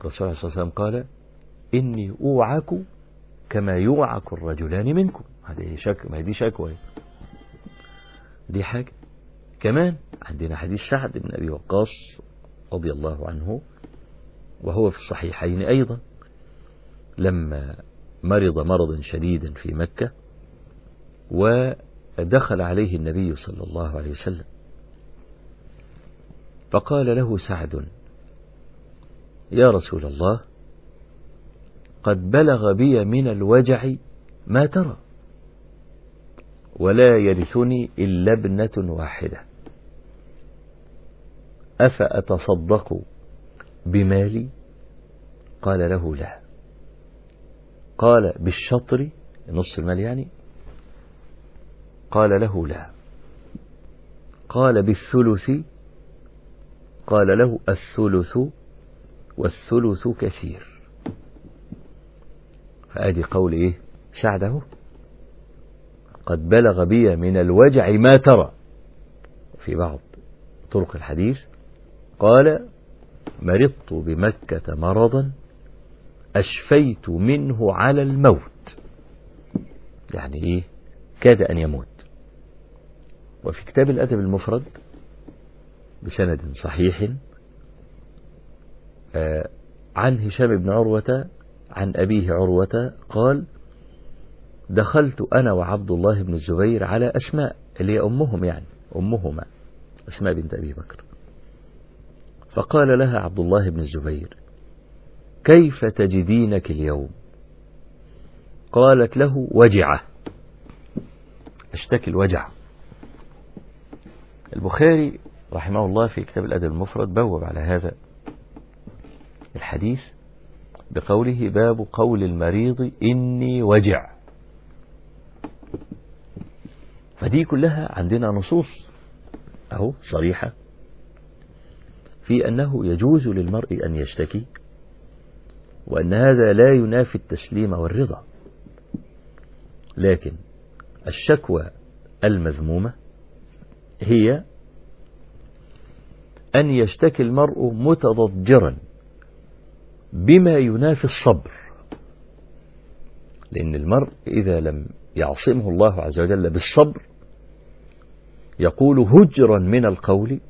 الرسول صلى الله عليه وسلم قال إني أوعك كما يوعك الرجلان منكم. هذه شك ما دي شكوى. دي حاجة. كمان عندنا حديث سعد بن أبي وقاص رضي الله عنه وهو في الصحيحين أيضا لما مرض مرضا شديدا في مكة ودخل عليه النبي صلى الله عليه وسلم. فقال له سعد يا رسول الله قد بلغ بي من الوجع ما ترى ولا يرثني إلا ابنة واحدة. أفأتصدق بمالي؟ قال له لا. قال بالشطر نص المال يعني قال له لا. قال بالثلث قال له الثلث والثلث كثير. فأدي قول إيه؟ سعده. قد بلغ بي من الوجع ما ترى. في بعض طرق الحديث قال مرضت بمكة مرضا أشفيت منه على الموت. يعني إيه؟ كاد أن يموت. وفي كتاب الأدب المفرد بسند صحيح آه عن هشام بن عروة عن أبيه عروة قال دخلت أنا وعبد الله بن الزبير على أسماء اللي هي أمهم يعني أمهما أسماء بنت أبي بكر. فقال لها عبد الله بن الزبير كيف تجدينك اليوم؟ قالت له وجعة. أشتكي الوجع. البخاري رحمه الله في كتاب الأدب المفرد بوب على هذا الحديث بقوله باب قول المريض إني وجع. فدي كلها عندنا نصوص أهو صريحة في أنه يجوز للمرء أن يشتكي وأن هذا لا ينافي التسليم والرضا. لكن الشكوى المذمومة هي أن يشتكي المرء متضجرا بما ينافي الصبر. لأن المرء إذا لم يعصمه الله عز وجل بالصبر يقول هجرا من القول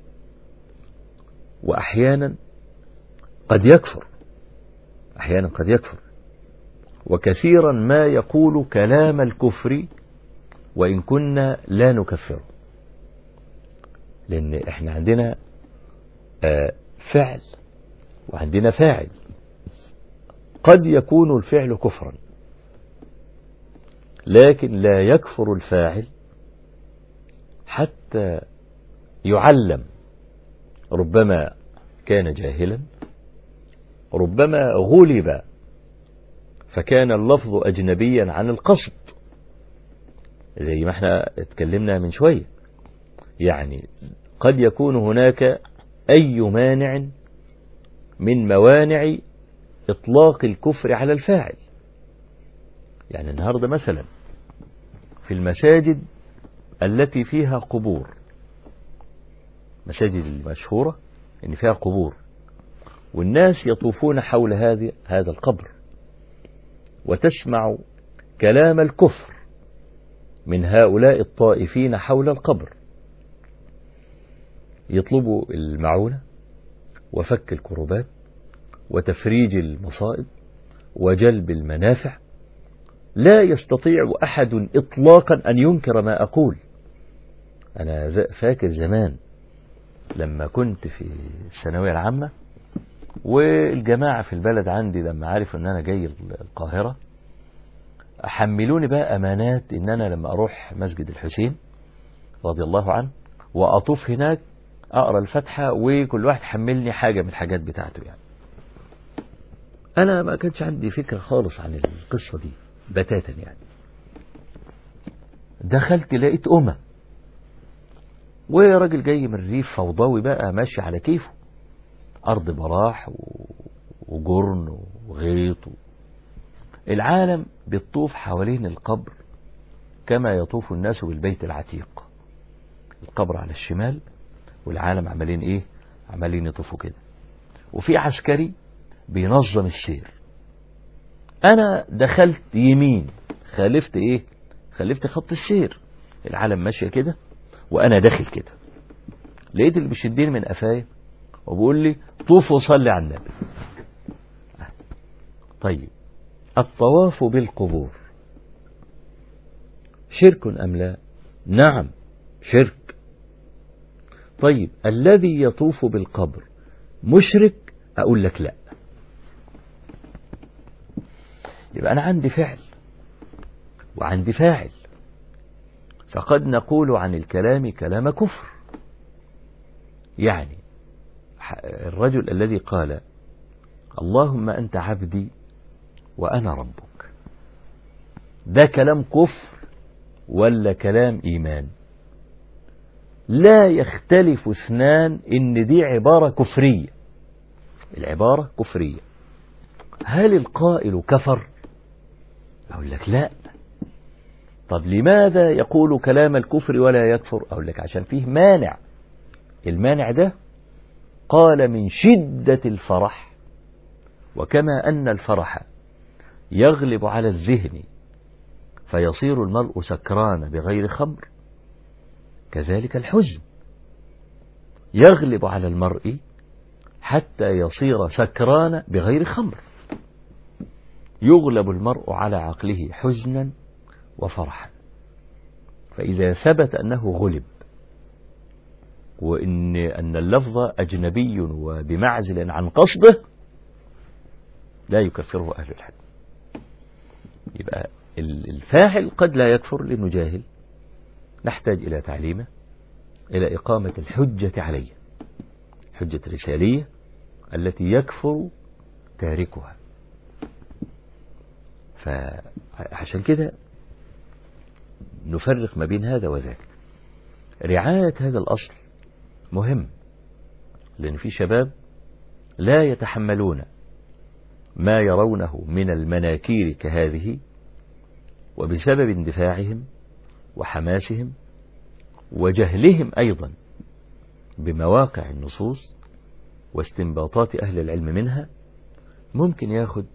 وأحيانا قد يكفر أحيانا قد يكفر. وكثيرا ما يقول كلام الكفر وإن كنا لا نكفره. لأن إحنا عندنا فعل وعندنا فاعل. قد يكون الفعل كفرا لكن لا يكفر الفاعل حتى يعلم. ربما كان جاهلا ربما غلب فكان اللفظ أجنبيا عن القصد. زي ما إحنا اتكلمنا من شوية. يعني قد يكون هناك أي مانع من موانع إطلاق الكفر على الفاعل. يعني النهاردة مثلا في المساجد التي فيها قبور مساجد المشهورة إن فيها قبور والناس يطوفون حول هذه هذا القبر وتسمع كلام الكفر من هؤلاء الطائفين حول القبر. يطلبوا المعونة وفك الكربات وتفريج المصائب وجلب المنافع. لا يستطيع أحد إطلاقا أن ينكر ما أقول. أنا فاكر زمان لما كنت في الثانوية العامة والجماعة في البلد عندي لما عرفوا إن أنا جاي القاهرة حملوني بقى أمانات إن أنا لما أروح مسجد الحسين رضي الله عنه وأطوف هناك أقرأ الفاتحة وكل واحد حملني حاجة من الحاجات بتاعته يعني. أنا ما كانش عندي فكرة خالص عن القصة دي بتاتا يعني. دخلت لقيت أمة. وراجل جاي من الريف فوضوي بقى ماشي على كيفه. أرض براح وجرن وغيط العالم بيطوف حوالين القبر كما يطوف الناس بالبيت العتيق. القبر على الشمال والعالم عمالين إيه؟ عمالين يطوفوا كده. وفي عسكري بينظم السير أنا دخلت يمين خالفت إيه؟ خالفت خط السير العالم ماشية كده وأنا داخل كده. لقيت اللي بيشدني من قفايا وبيقول لي طوف وصلي على النبي. طيب الطواف بالقبور. شرك أم لا؟ نعم شرك. طيب الذي يطوف بالقبر مشرك؟ أقول لك لا. يبقى أنا عندي فعل وعندي فاعل. فقد نقول عن الكلام كلام كفر. يعني الرجل الذي قال اللهم أنت عبدي وأنا ربك. ده كلام كفر ولا كلام إيمان؟ لا يختلف اثنان إن دي عبارة كفرية. العبارة كفرية. هل القائل كفر؟ أقول لك لا. طب لماذا يقول كلام الكفر ولا يكفر؟ أقول لك عشان فيه مانع. المانع ده قال من شدة الفرح وكما أن الفرح يغلب على الذهن فيصير المرء سكران بغير خمر. كذلك الحزن يغلب على المرء حتى يصير سكران بغير خمر. يغلب المرء على عقله حزنا وفرحا. فإذا ثبت أنه غلب وإن أن اللفظ أجنبي وبمعزل عن قصده لا يكفره أهل الحد يبقى الفاعل قد لا يكفر لأنه جاهل نحتاج إلى تعليمه إلى إقامة الحجة عليه حجة رسالية التي يكفر تاركها. فعشان كده نفرق ما بين هذا وذاك. رعاية هذا الأصل مهم لأن في شباب لا يتحملون ما يرونه من المناكير كهذه وبسبب اندفاعهم وحماسهم وجهلهم أيضا بمواقع النصوص واستنباطات أهل العلم منها ممكن ياخد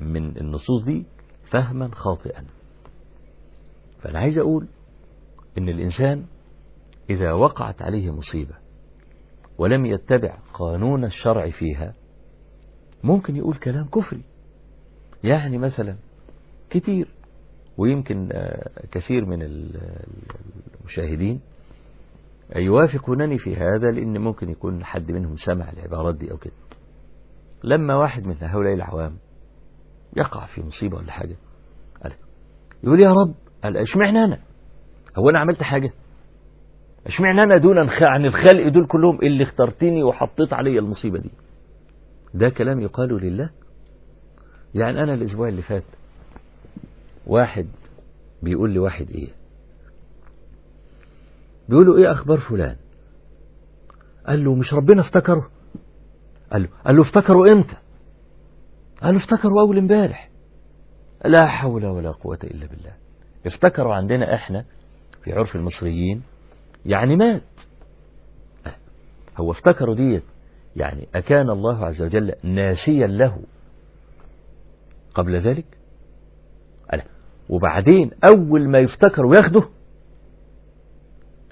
من النصوص دي فهما خاطئا. فأنا عايز أقول إن الإنسان إذا وقعت عليه مصيبة ولم يتبع قانون الشرع فيها ممكن يقول كلام كفري. يعني مثلا كتير ويمكن كثير من المشاهدين يوافقونني في هذا لأن ممكن يكون حد منهم سمع العبارات دي أو كده. لما واحد من هؤلاء العوام يقع في مصيبة ولا حاجة قال يقول يا رب قال اشمعنى أنا؟ هو أنا عملت حاجة؟ اشمعنى أنا دون عن الخلق دول كلهم اللي اخترتني وحطيت علي المصيبة دي؟ ده كلام يقال لله. يعني أنا الأسبوع اللي فات واحد بيقول لي واحد إيه؟ بيقول له إيه أخبار فلان؟ قال له مش ربنا افتكره. قال له قال له افتكروا إمتى؟ قال له افتكروا أول إمبارح. لا حول ولا قوة إلا بالله. افتكروا عندنا إحنا في عرف المصريين يعني مات. هو افتكروا ديت يعني أكان الله عز وجل ناسيا له. قبل ذلك وبعدين أول ما يفتكر وياخده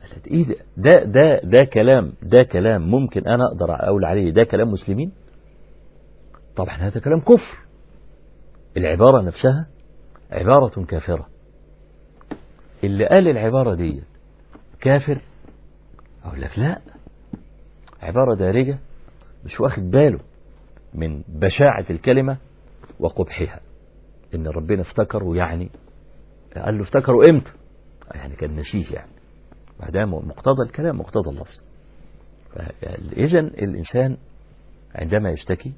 قالت إيه ده؟ ده ده, ده كلام ده كلام ممكن أنا أقدر أقول عليه ده كلام مسلمين؟ طبعا هذا كلام كفر. العبارة نفسها عبارة كافرة. اللي قال العبارة دي كافر؟ أقول لك لا. عبارة دارجة مش واخد باله من بشاعة الكلمة وقبحها. إن ربنا افتكروا يعني قال له افتكروا إمتى؟ يعني كان نسيه يعني. بعدها مقتضى الكلام مقتضى اللفظ. إذا الإنسان عندما يشتكي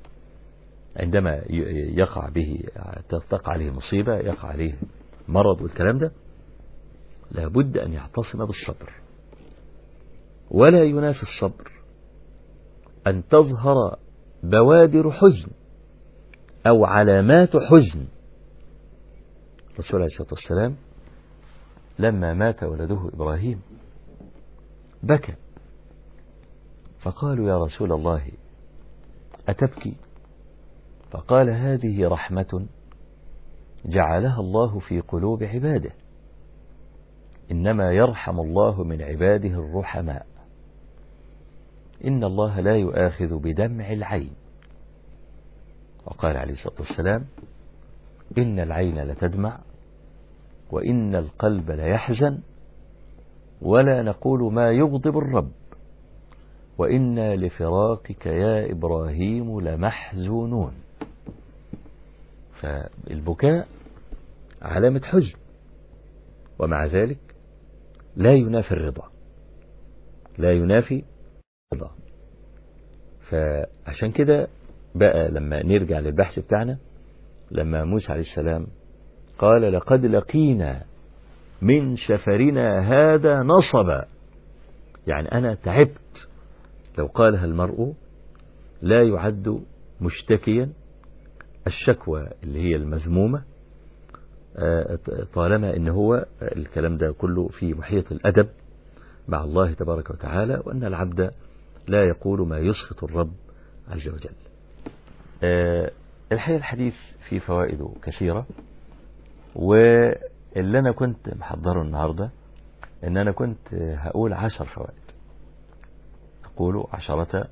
عندما يقع به تقع عليه مصيبة يقع عليه مرض والكلام ده لابد أن يعتصم بالصبر. ولا ينافي الصبر أن تظهر بوادر حزن أو علامات حزن الرسول عليه الصلاة والسلام لما مات ولده إبراهيم بكى. فقالوا يا رسول الله أتبكي؟ فقال هذه رحمة جعلها الله في قلوب عباده إنما يرحم الله من عباده الرحماء. إن الله لا يؤاخذ بدمع العين. وقال عليه الصلاة والسلام إن العين لتدمع وإن القلب ليحزن ولا نقول ما يغضب الرب. وإنا لفراقك يا إبراهيم لمحزونون. فالبكاء علامة حزن ومع ذلك لا ينافي الرضا. لا ينافي الرضا. فعشان كده بقى لما نرجع للبحث بتاعنا لما موسى عليه السلام قال لقد لقينا من سفرنا هذا نصبا. يعني أنا تعبت. لو قالها المرء لا يعد مشتكيا. الشكوى اللي هي المذمومة طالما إن هو الكلام ده كله في محيط الأدب مع الله تبارك وتعالى وأن العبد لا يقول ما يسخط الرب عز وجل. الحقيقة الحديث فيه فوائده كثيرة. واللي أنا كنت محضره النهاردة أن أنا كنت هقول عشر فوائد. أقول عشرة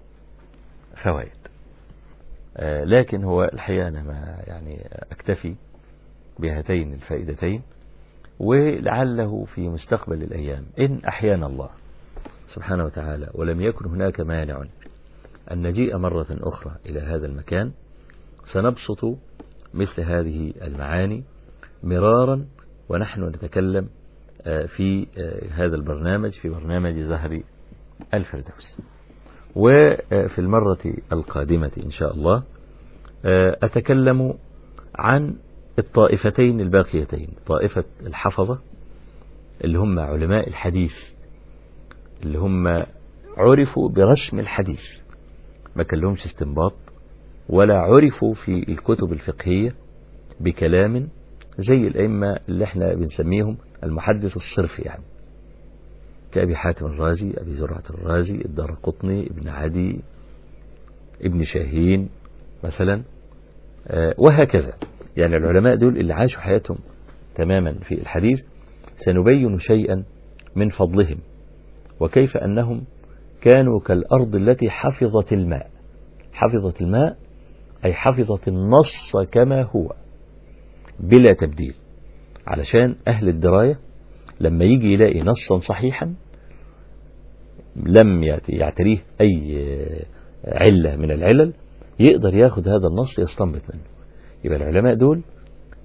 فوائد. لكن هو الحقيقة أنا ما يعني أكتفي بهاتين الفائدتين ولعله في مستقبل الأيام. إن أحيانا الله سبحانه وتعالى ولم يكن هناك مانع أن نجيء مرة أخرى إلى هذا المكان سنبسط مثل هذه المعاني مرارا ونحن نتكلم في هذا البرنامج في برنامج زهر الفردوس. وفي المرة القادمة إن شاء الله أتكلم عن الطائفتين الباقيتين. طائفة الحفظة اللي هم علماء الحديث اللي هم عرفوا برسم الحديث. ما كان لهمش استنباط ولا عرفوا في الكتب الفقهية بكلام زي الأئمة اللي إحنا بنسميهم المحدث الصرف يعني. كأبي حاتم الرازي أبي زرعة الرازي الدار قطني ابن عدي ابن شاهين مثلا وهكذا. يعني العلماء دول اللي عاشوا حياتهم تماما في الحديث سنبين شيئا من فضلهم وكيف أنهم كانوا كالأرض التي حفظت الماء. حفظت الماء أي حفظت النص كما هو. بلا تبديل. علشان أهل الدراية لما يجي يلاقي نصا صحيحا لم يعتريه أي علة من العلل يقدر ياخد هذا النص يستنبط منه. يبقى العلماء دول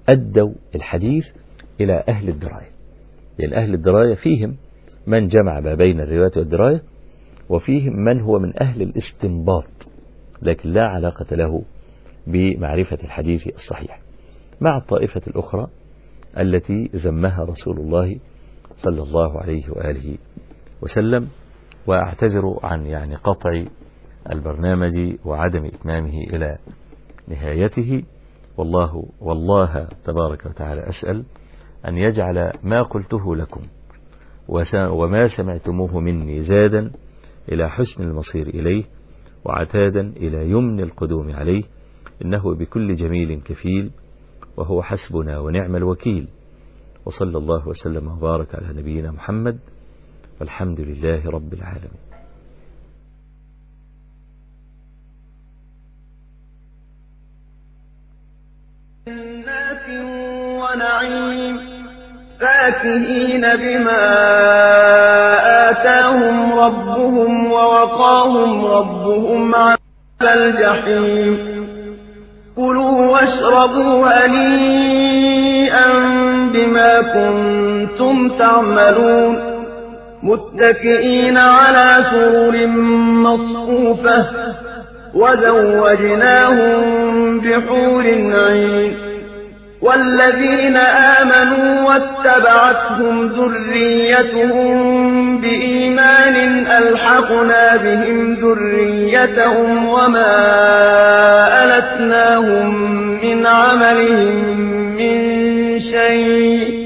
أدوا الحديث إلى أهل الدراية. لأن أهل الدراية فيهم من جمع ما بين الرواية والدراية وفيهم من هو من أهل الاستنباط لكن لا علاقة له بمعرفة الحديث الصحيح. مع الطائفة الأخرى التي ذمها رسول الله صلى الله عليه وآله وسلم وأعتذر عن يعني قطع البرنامج وعدم إتمامه إلى نهايته. والله والله تبارك وتعالى أسأل أن يجعل ما قلته لكم وما سمعتموه مني زادا إلى حسن المصير إليه وعتادا إلى يمن القدوم عليه إنه بكل جميل كفيل وهو حسبنا ونعم الوكيل. وصلى الله وسلم وبارك على نبينا محمد. والحمد لله رب العالمين. جنات ونعيم فاكهين بما آتاهم ربهم ووقاهم ربهم عذاب الجحيم. كلوا واشربوا هنيئا بما كنتم تعملون. متكئين على سرر مصفوفة وزوجناهم بحور عين. والذين آمنوا واتبعتهم ذريتهم بإيمان ألحقنا بهم ذريتهم وما ألتناهم من عملهم من شيء.